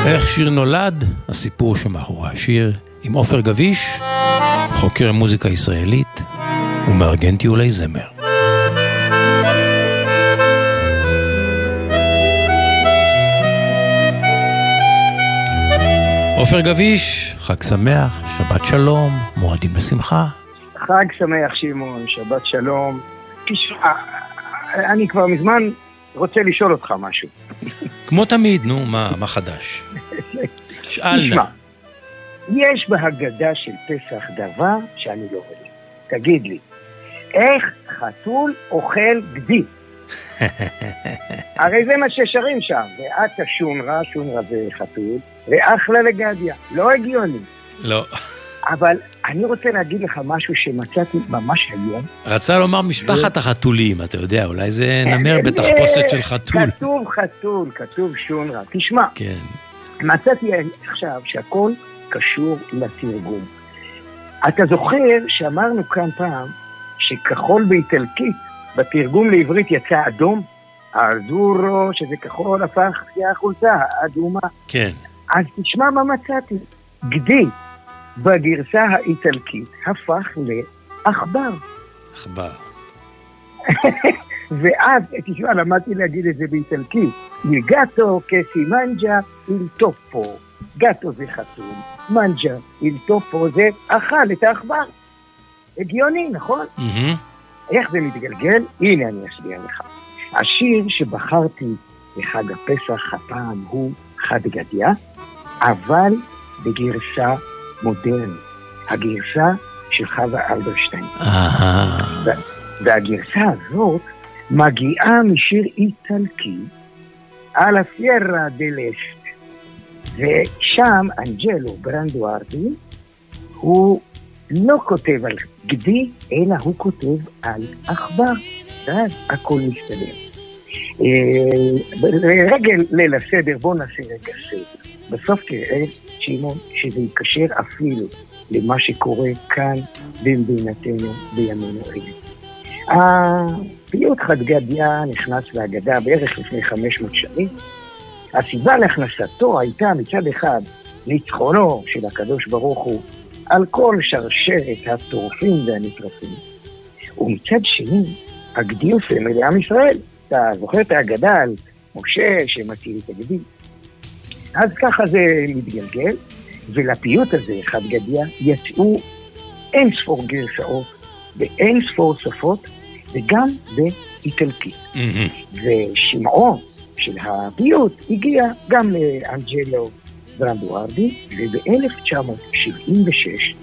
איך שיר נולד, הסיפור שמאחורי השיר, עם עופר גביש, חוקר מוזיקה ישראלית ומארגן טיולי זמר. עופר גביש, חג שמח, שבת שלום, מועדים לשמחה. חג שמח שמעון, שבת שלום. תשמע, אני כבר מזמן רוצה לשאול אותך משהו. כמו תמיד, נו, מה, מה חדש? שאל נא. יש בהגדה של פסח דבר שאני לא מבין. תגיד לי, איך חתול אוכל גדי? הרי זה מה ששרים שם, ואתה שונרה, שונרה זה חתול, ואחלה לגדיה. לא הגיוני. לא. אבל אני רוצה להגיד לך משהו שמצאתי ממש היום. רצה לומר משפחת החתולים, אתה יודע, אולי זה נמר בתחפושת של חתול. כתוב חתול, כתוב שונרה. תשמע, כן. מצאתי עכשיו שהכל קשור לתרגום. אתה זוכר שאמרנו כאן פעם שכחול באיטלקית, בתרגום לעברית יצא אדום? האזורו, שזה כחול, הפך החולצה האדומה. כן. אז תשמע מה מצאתי. גדי בגרסה האיטלקית הפך לעכבר. עכבר. ואז, תשמע, למדתי להגיד את זה באיטלקית. Si mangia il topo. גאטו זה חתול, מנג'ה, il topo זה אכל את העכבר. הגיוני, נכון? איך זה מתגלגל? הנה אני אסביר לך. השיר שבחרתי לחג הפסח הפעם הוא חד גדיה, אבל בגרסה מודרנית. הגרסה של חווה אלברשטיין. והגרסה הזאת מגיעה משיר איטלקי על הסיירה דלשט. ושם אנג'לו ברנדוארדי הוא לא כותב על גדי, אלא הוא כותב על עכבר, ואז הכל מסתדר. לרגל ליל הסדר, בואו נעשה רגע סדר. בסוף תראה, שמעון, שזה ייקשר אפילו למה שקורה כאן במדינתנו בימינו אלה. הפיוט חד גדיה נכנס להגדה בערך לפני 500 שנים. הסיבה להכנסתו הייתה מצד אחד ניצחונו של הקדוש ברוך הוא על כל שרשרת הטורפים והנטרפים, ומצד שני, הגדיל סמל לעם ישראל. אתה זוכר את ההגדה על משה שמציל את הגדי? אז ככה זה מתגלגל, ולפיוט הזה, חד גדיה, יצאו אין ספור גרסאות באין ספור שפות, וגם באיטלקית. ושמעו של הפיוט הגיע גם לאנג'לו ברנדוארדי, וב-1976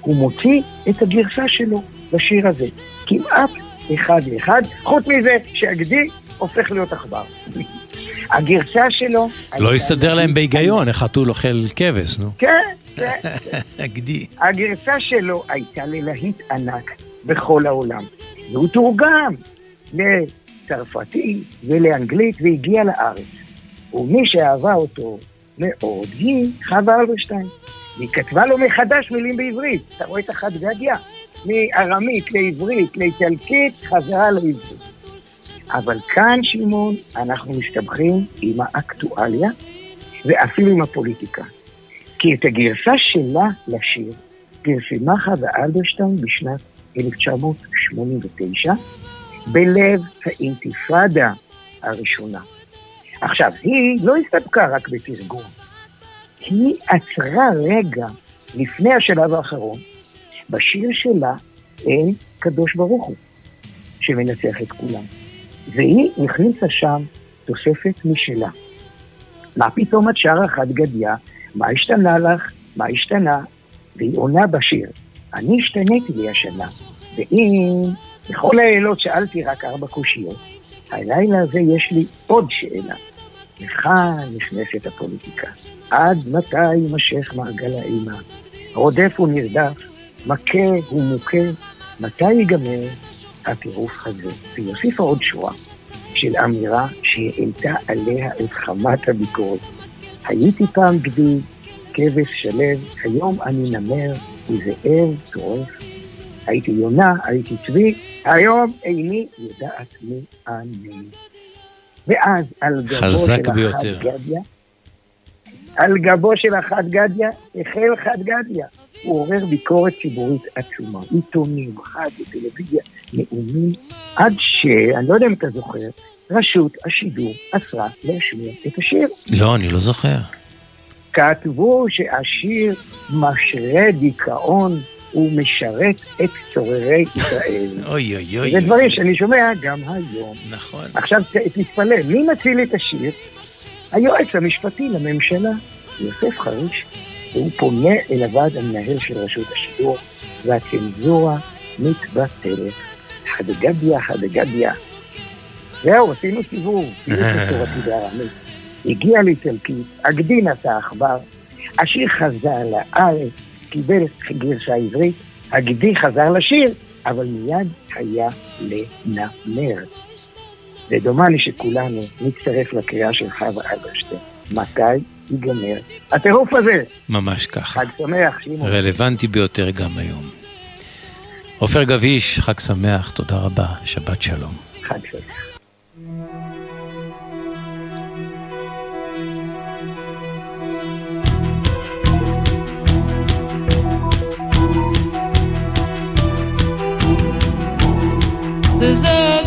הוא מוציא את הגרסה שלו לשיר הזה, כמעט אחד לאחד, חוץ מזה שהגדי הופך להיות עכבר. הגרסה שלו... לא הסתדר להם בהיגיון, איך חתול אוכל כבש, נו. כן, כן. הגדי. הגרסה שלו הייתה ללהיט ענק בכל העולם, והוא תורגם לצרפתית ולאנגלית והגיע לארץ. ומי שאהבה אותו מאוד היא חווה אלברשטיין. והיא כתבה לו מחדש מילים בעברית. אתה רואה את החד גדיה? מארמית לעברית, לאיטלקית, חזרה לעברית. אבל כאן, שמעון, אנחנו מסתבכים עם האקטואליה ואפילו עם הפוליטיקה. כי את הגרסה שלה לשיר פרסמה חווה אלברשטיין בשנת 1989, בלב האינתיפאדה הראשונה. עכשיו, היא לא הסתפקה רק בתרגום, היא עצרה רגע לפני השלב האחרון, בשיר שלה אין קדוש ברוך הוא, שמנצח את כולם. והיא הכניסה שם תוספת משלה. מה פתאום את שרה חד גדיה? מה השתנה לך? מה השתנה? והיא עונה בשיר. אני השתניתי לי השנה, ואם בכל הלילות שאלתי רק ארבע קושיות, הלילה הזה יש לי עוד שאלה. לכאן נכנסת הפוליטיקה. עד מתי יימשך מעגל האימה? רודף ונרדף, מכה ומוכה, מתי ייגמר הטירוף הזה? והיא הוסיפה עוד שורה של אמירה שהעלתה עליה את חמת הביקורת. הייתי פעם גדי, כבש שלו, היום אני נמר וזאב טורף. הייתי יונה, הייתי צבי, היום איני יודעת מי אני. ואז על גבו של ביותר. גדיה, על גבו של החד גדיה, החל חד גדיה. הוא עורר ביקורת ציבורית עצומה. עיתונים, רדיו, טלוויזיה, נאומים, עד ש... אני לא יודע אם אתה זוכר, רשות השידור אסרה להשמיע את השיר. לא, אני לא זוכר. כתבו שהשיר משרה דיכאון ומשרת את צוררי ישראל. אוי אוי אוי. זה דברים שאני שומע גם היום. נכון. עכשיו תתפלא, מי מציל את השיר? היועץ המשפטי לממשלה, יוסף חריש. והוא פונה אל הוועד המנהל של רשות השידור, והצנזורה מתבטלת. חדגדיה, חדגדיה. זהו, עשינו סיבוב. הגיע לאיטלקית, הגדין את העכבר, השיר חזר לארץ, קיבל גרשה עברית, הגדי חזר לשיר, אבל מיד היה לנמר. ודומני שכולנו נצטרף לקריאה של חווה אלברשטיין. מתי ייגמר הטירוף הזה? ממש ככה. חג שמח, שמעון. רלוונטי ביותר גם היום. עופר גביש, חג שמח, תודה רבה, שבת שלום. חג שמח. Zabina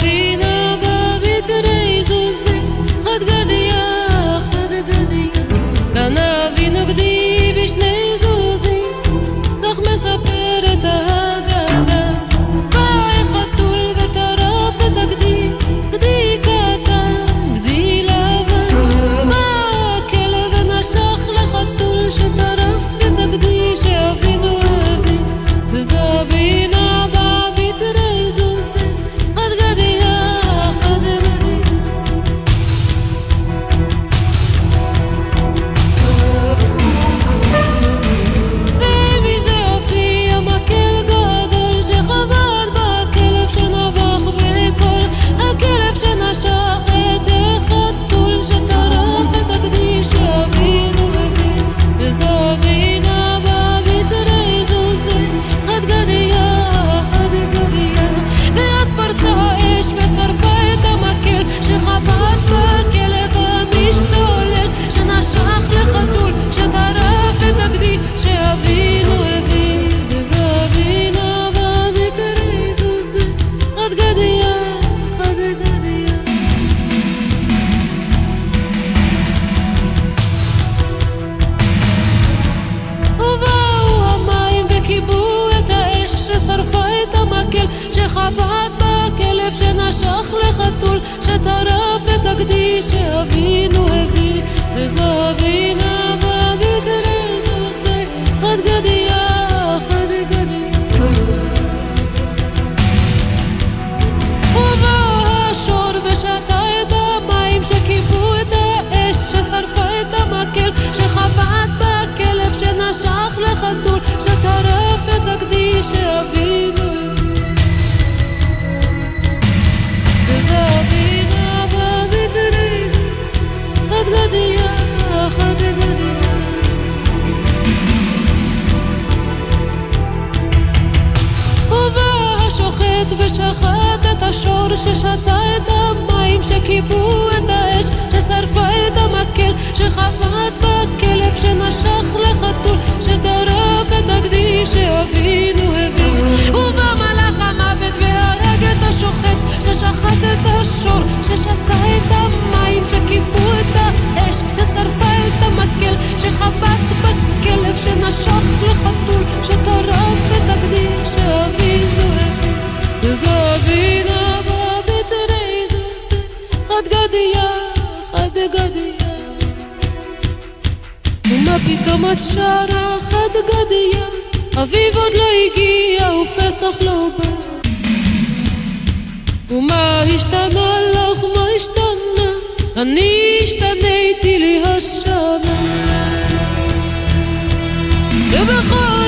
שנשך לחתול שטרף את הגדי שאבינו הביא. וזבינה במצרי זוזי חד גדיה, חד גדיה. ובא השור ושתה את המים שכיבו את האש ששרפה את המקל שחבט בכלב שנשך לחתול שטרף את הגדי שאבינו וזבינה ושחט את השור ששתה את המים שכיבו את האש ששרפה את המקל שחבט בכלב שנשך לחתול שטרף את הגדי שאבינו הביא ובא מלאך המוות והרג את השוחט ששחט את השור ששתה את המים שכיבו את האש ששרפה את המקל שחבט בכלב שנשך לחתול שטרף את הגדי שאבינו הביא וזבינה במצרי זוזי חד גדיה, חד גדיה. ומה פתאום את שרה חד גדיה? אביב עוד לא הגיע ופסח לא בא ומה השתנה לך, מה השתנה? אני השתניתי לי השנה ובכל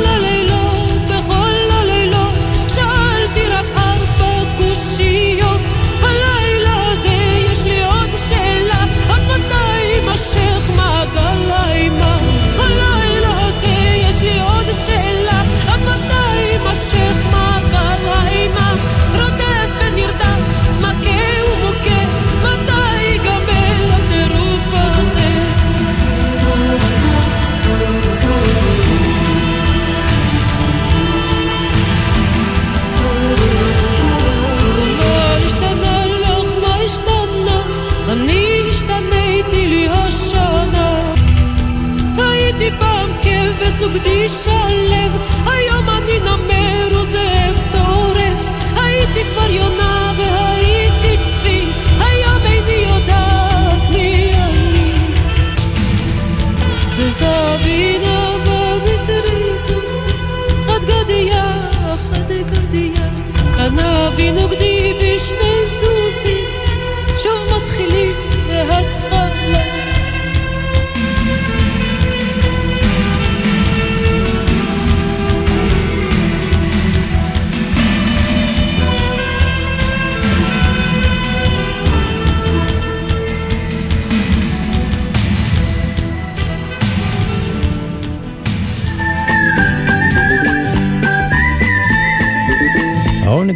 אפס וגדי שלו, היום אני נמר וזאב טורף, הייתי כבר יונה והייתי צבי, היום איני יודעת מי אני. וזבינה במזריזוס, חד גדיה, חד גדיה, כאן אבינו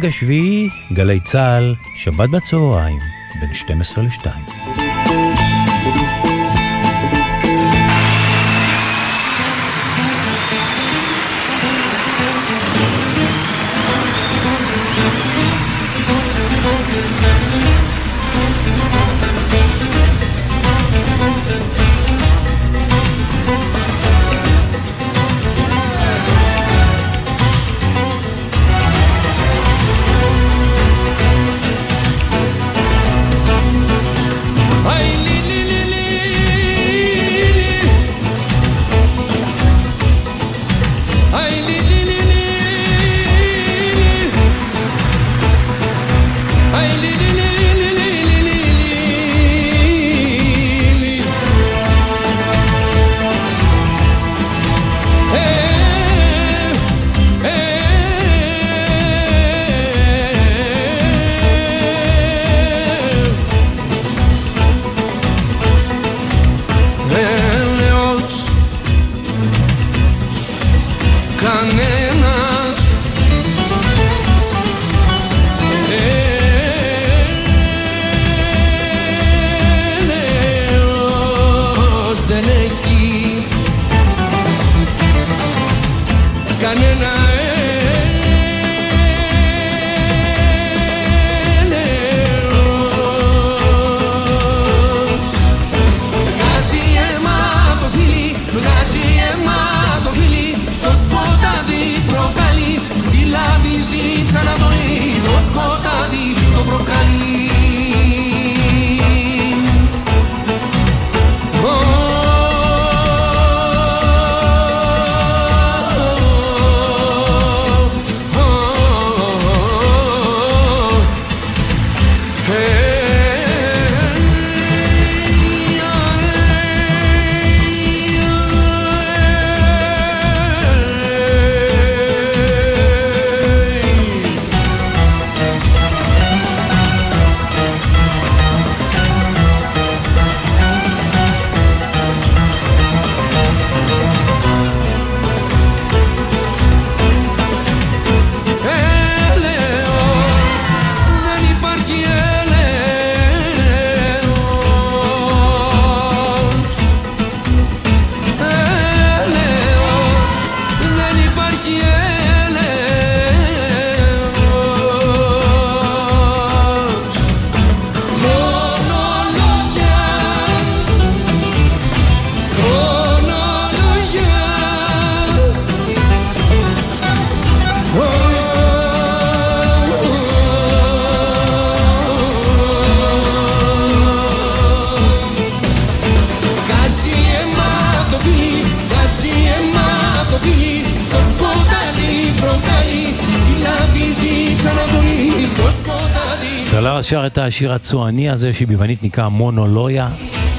העונג השביעי, גלי צה"ל, שבת בצהריים, בין 12 ל-2. השיר הצועני הזה שביוונית נקרא מונולויה,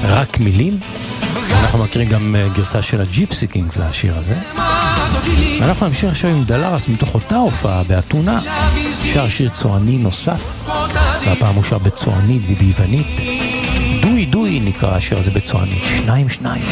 רק מילים. אנחנו מכירים גם אה, גרסה של הג'יפסי קינגס לשיר הזה. ואנחנו נמשיך עכשיו עם דלרס מתוך אותה הופעה באתונה, שר שיר צועני נוסף, והפעם הוא שר בצוענית וביוונית. דוי דוי נקרא השיר הזה בצוענית, שניים שניים.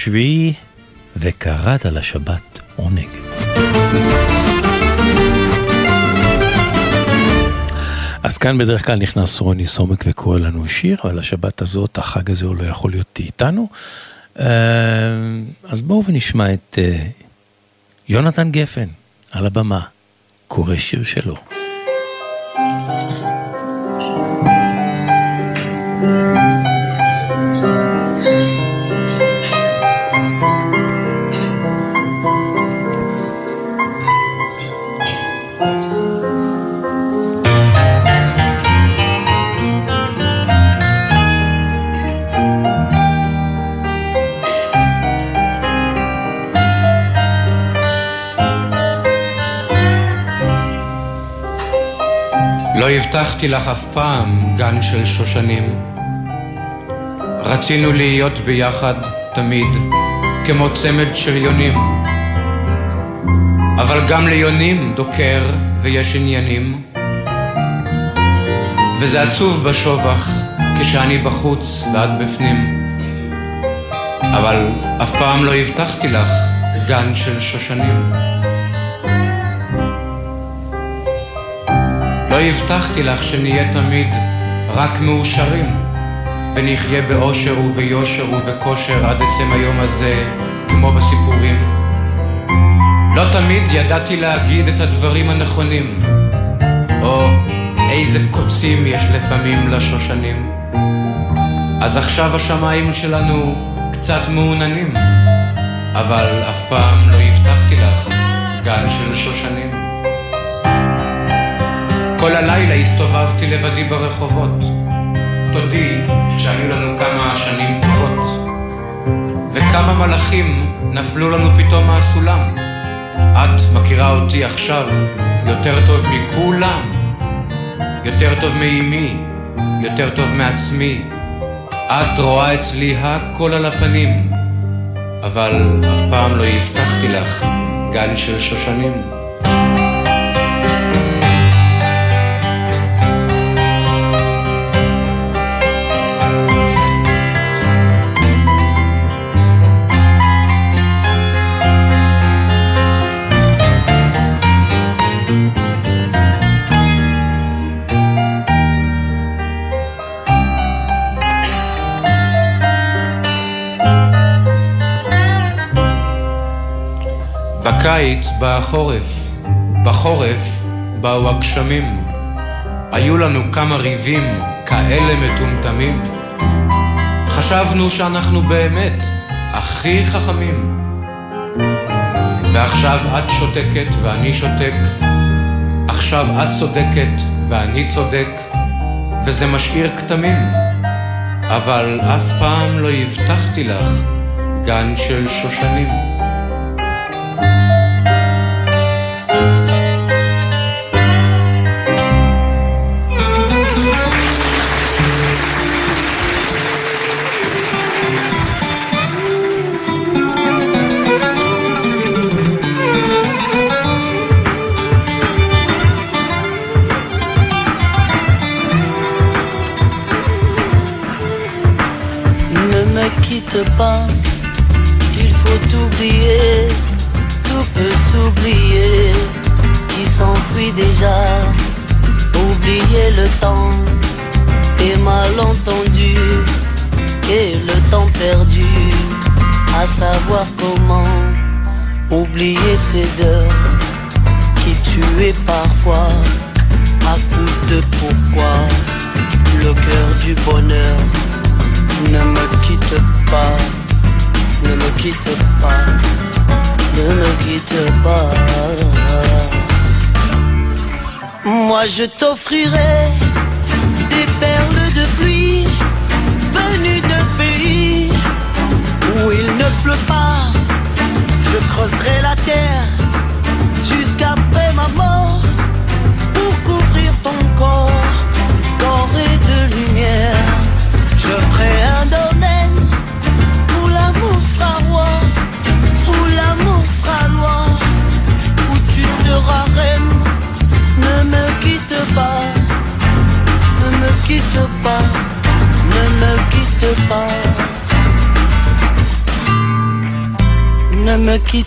השביעי, וקראת לשבת עונג. אז כאן בדרך כלל נכנס רוני סומק וקורא לנו שיר, אבל השבת הזאת, החג הזה הוא לא יכול להיות איתנו. אה, אז בואו ונשמע את אה, יונתן גפן על הבמה, קורא שיר שלו. לא הבטחתי לך אף פעם גן של שושנים. רצינו להיות ביחד תמיד, כמו צמד של יונים. אבל גם ליונים דוקר ויש עניינים. וזה עצוב בשובח כשאני בחוץ ואת בפנים. אבל אף פעם לא הבטחתי לך גן של שושנים. לא הבטחתי לך שנהיה תמיד רק מאושרים, ונחיה באושר וביושר ובכושר עד עצם היום הזה, כמו בסיפורים. לא תמיד ידעתי להגיד את הדברים הנכונים, או איזה קוצים יש לפעמים לשושנים. אז עכשיו השמיים שלנו קצת מעוננים, אבל אף פעם לא הבטחתי לך גן של שושנים. כל הלילה הסתובבתי לבדי ברחובות, תודי שהיו לנו כמה שנים טובות, וכמה מלאכים נפלו לנו פתאום מהסולם. את מכירה אותי עכשיו יותר טוב מכולם, יותר טוב מאימי, יותר טוב מעצמי. את רואה אצלי הכל על הפנים, אבל אף פעם לא הבטחתי לך גן של שושנים. בקיץ בא החורף, בחורף באו הגשמים. היו לנו כמה ריבים כאלה מטומטמים. חשבנו שאנחנו באמת הכי חכמים. ועכשיו את שותקת ואני שותק. עכשיו את צודקת ואני צודק, וזה משאיר כתמים. אבל אף פעם לא הבטחתי לך גן של שושנים. Ces heures qui tuaient parfois à coup de pourquoi le cœur du bonheur ne me quitte pas, ne me quitte pas, ne me quitte pas. Moi je t'offrirai des perles de pluie venues de pays où il ne pleut pas. Je creuserai la terre jusqu'après ma mort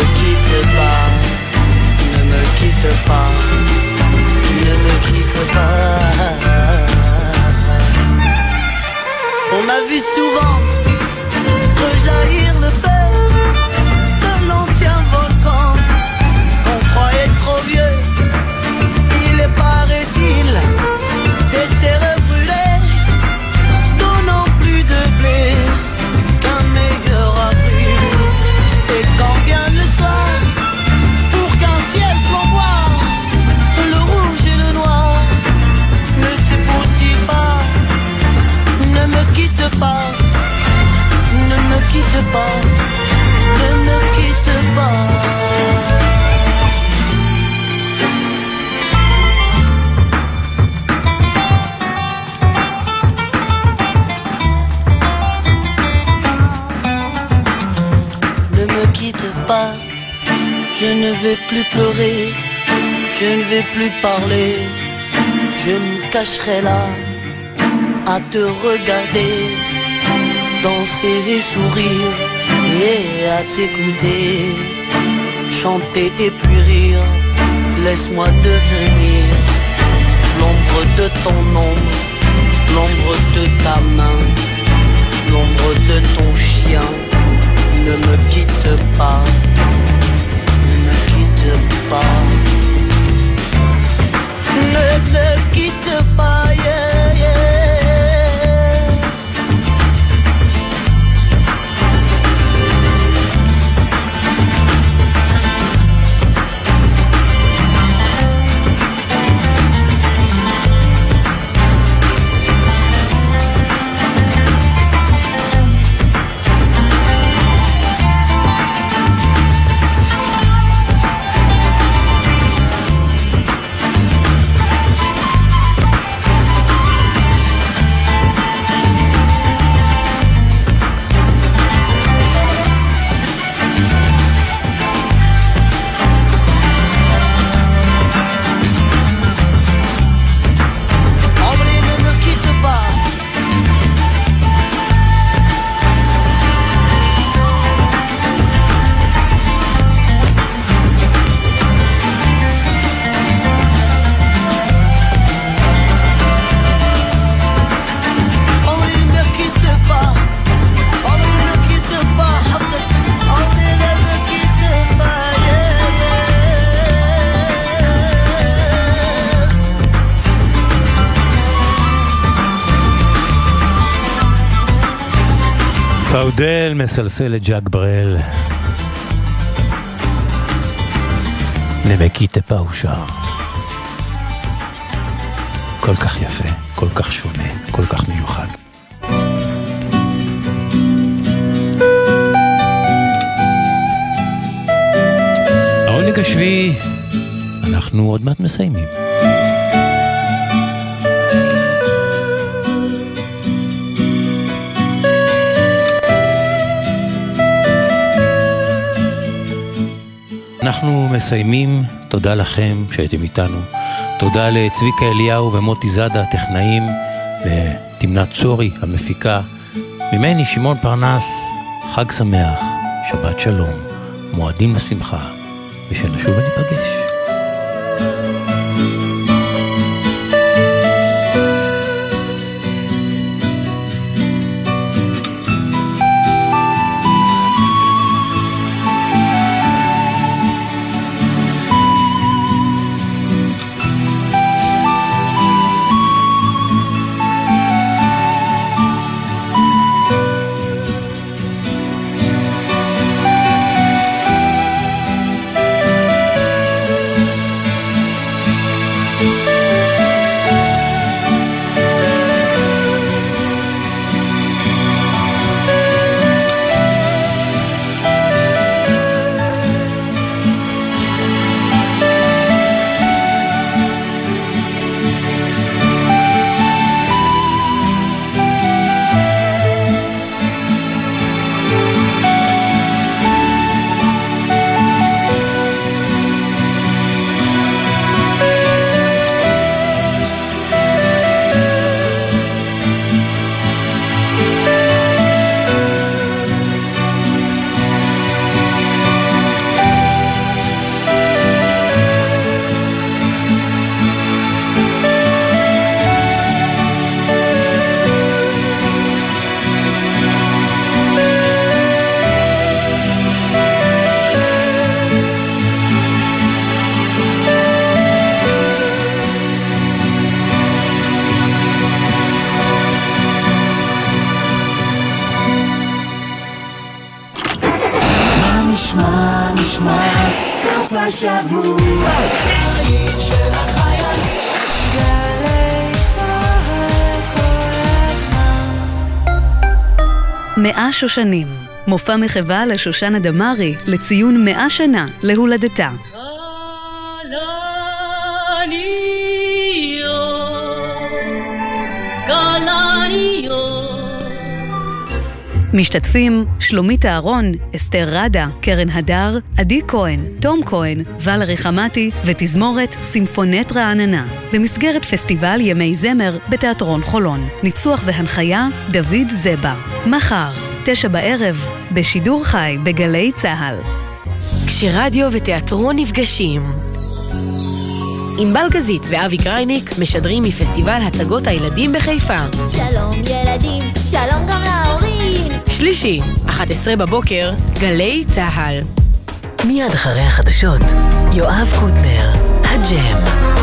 me quitte pas, ne me quitte pas, ne me quitte pas. On a vu souvent rejaillir le feu de l'ancien volcan qu'on croyait trop vieux. Il est paraît-il quitte pas, ne me quitte pas. Ne me quitte pas, je ne vais plus pleurer, je ne vais plus parler, je me cacherai là à te regarder danser et sourire et à t'écouter, chanter et puis rire, laisse-moi devenir l'ombre de ton ombre, l'ombre de ta main, l'ombre de ton chien, ne me quitte pas pas. Ne me quitte pas, פאודל מסלסל את ז'אק בראל. נמקיטה פאושר. כל כך יפה, כל כך שונה, כל כך מיוחד. העונג השביעי, אנחנו עוד מעט מסיימים. אנחנו מסיימים, תודה לכם שהייתם איתנו. תודה לצביקה אליהו ומוטי זאדה הטכנאים, לתמנת צורי המפיקה. ממני שמעון פרנס, חג שמח, שבת שלום, מועדים לשמחה, ושנשוב וניפגש. מאה שושנים, מופע מחווה לשושנה דמארי לציון מאה שנה להולדתה. משתתפים שלומית אהרון, אסתר רדה, קרן הדר, עדי כהן, תום כהן, ולרי חמתי ותזמורת סימפונט רעננה, במסגרת פסטיבל ימי זמר בתיאטרון חולון. ניצוח והנחיה, דוד זבה. מחר, תשע בערב, בשידור חי בגלי צה"ל. כשרדיו ותיאטרון נפגשים. ענבל גזית ואבי קרייניק משדרים מפסטיבל הצגות הילדים בחיפה. שלום ילדים, שלום גם להורים. שלישי, 11 בבוקר, גלי צה"ל. מיד אחרי החדשות, יואב קוטנר, הג'ם.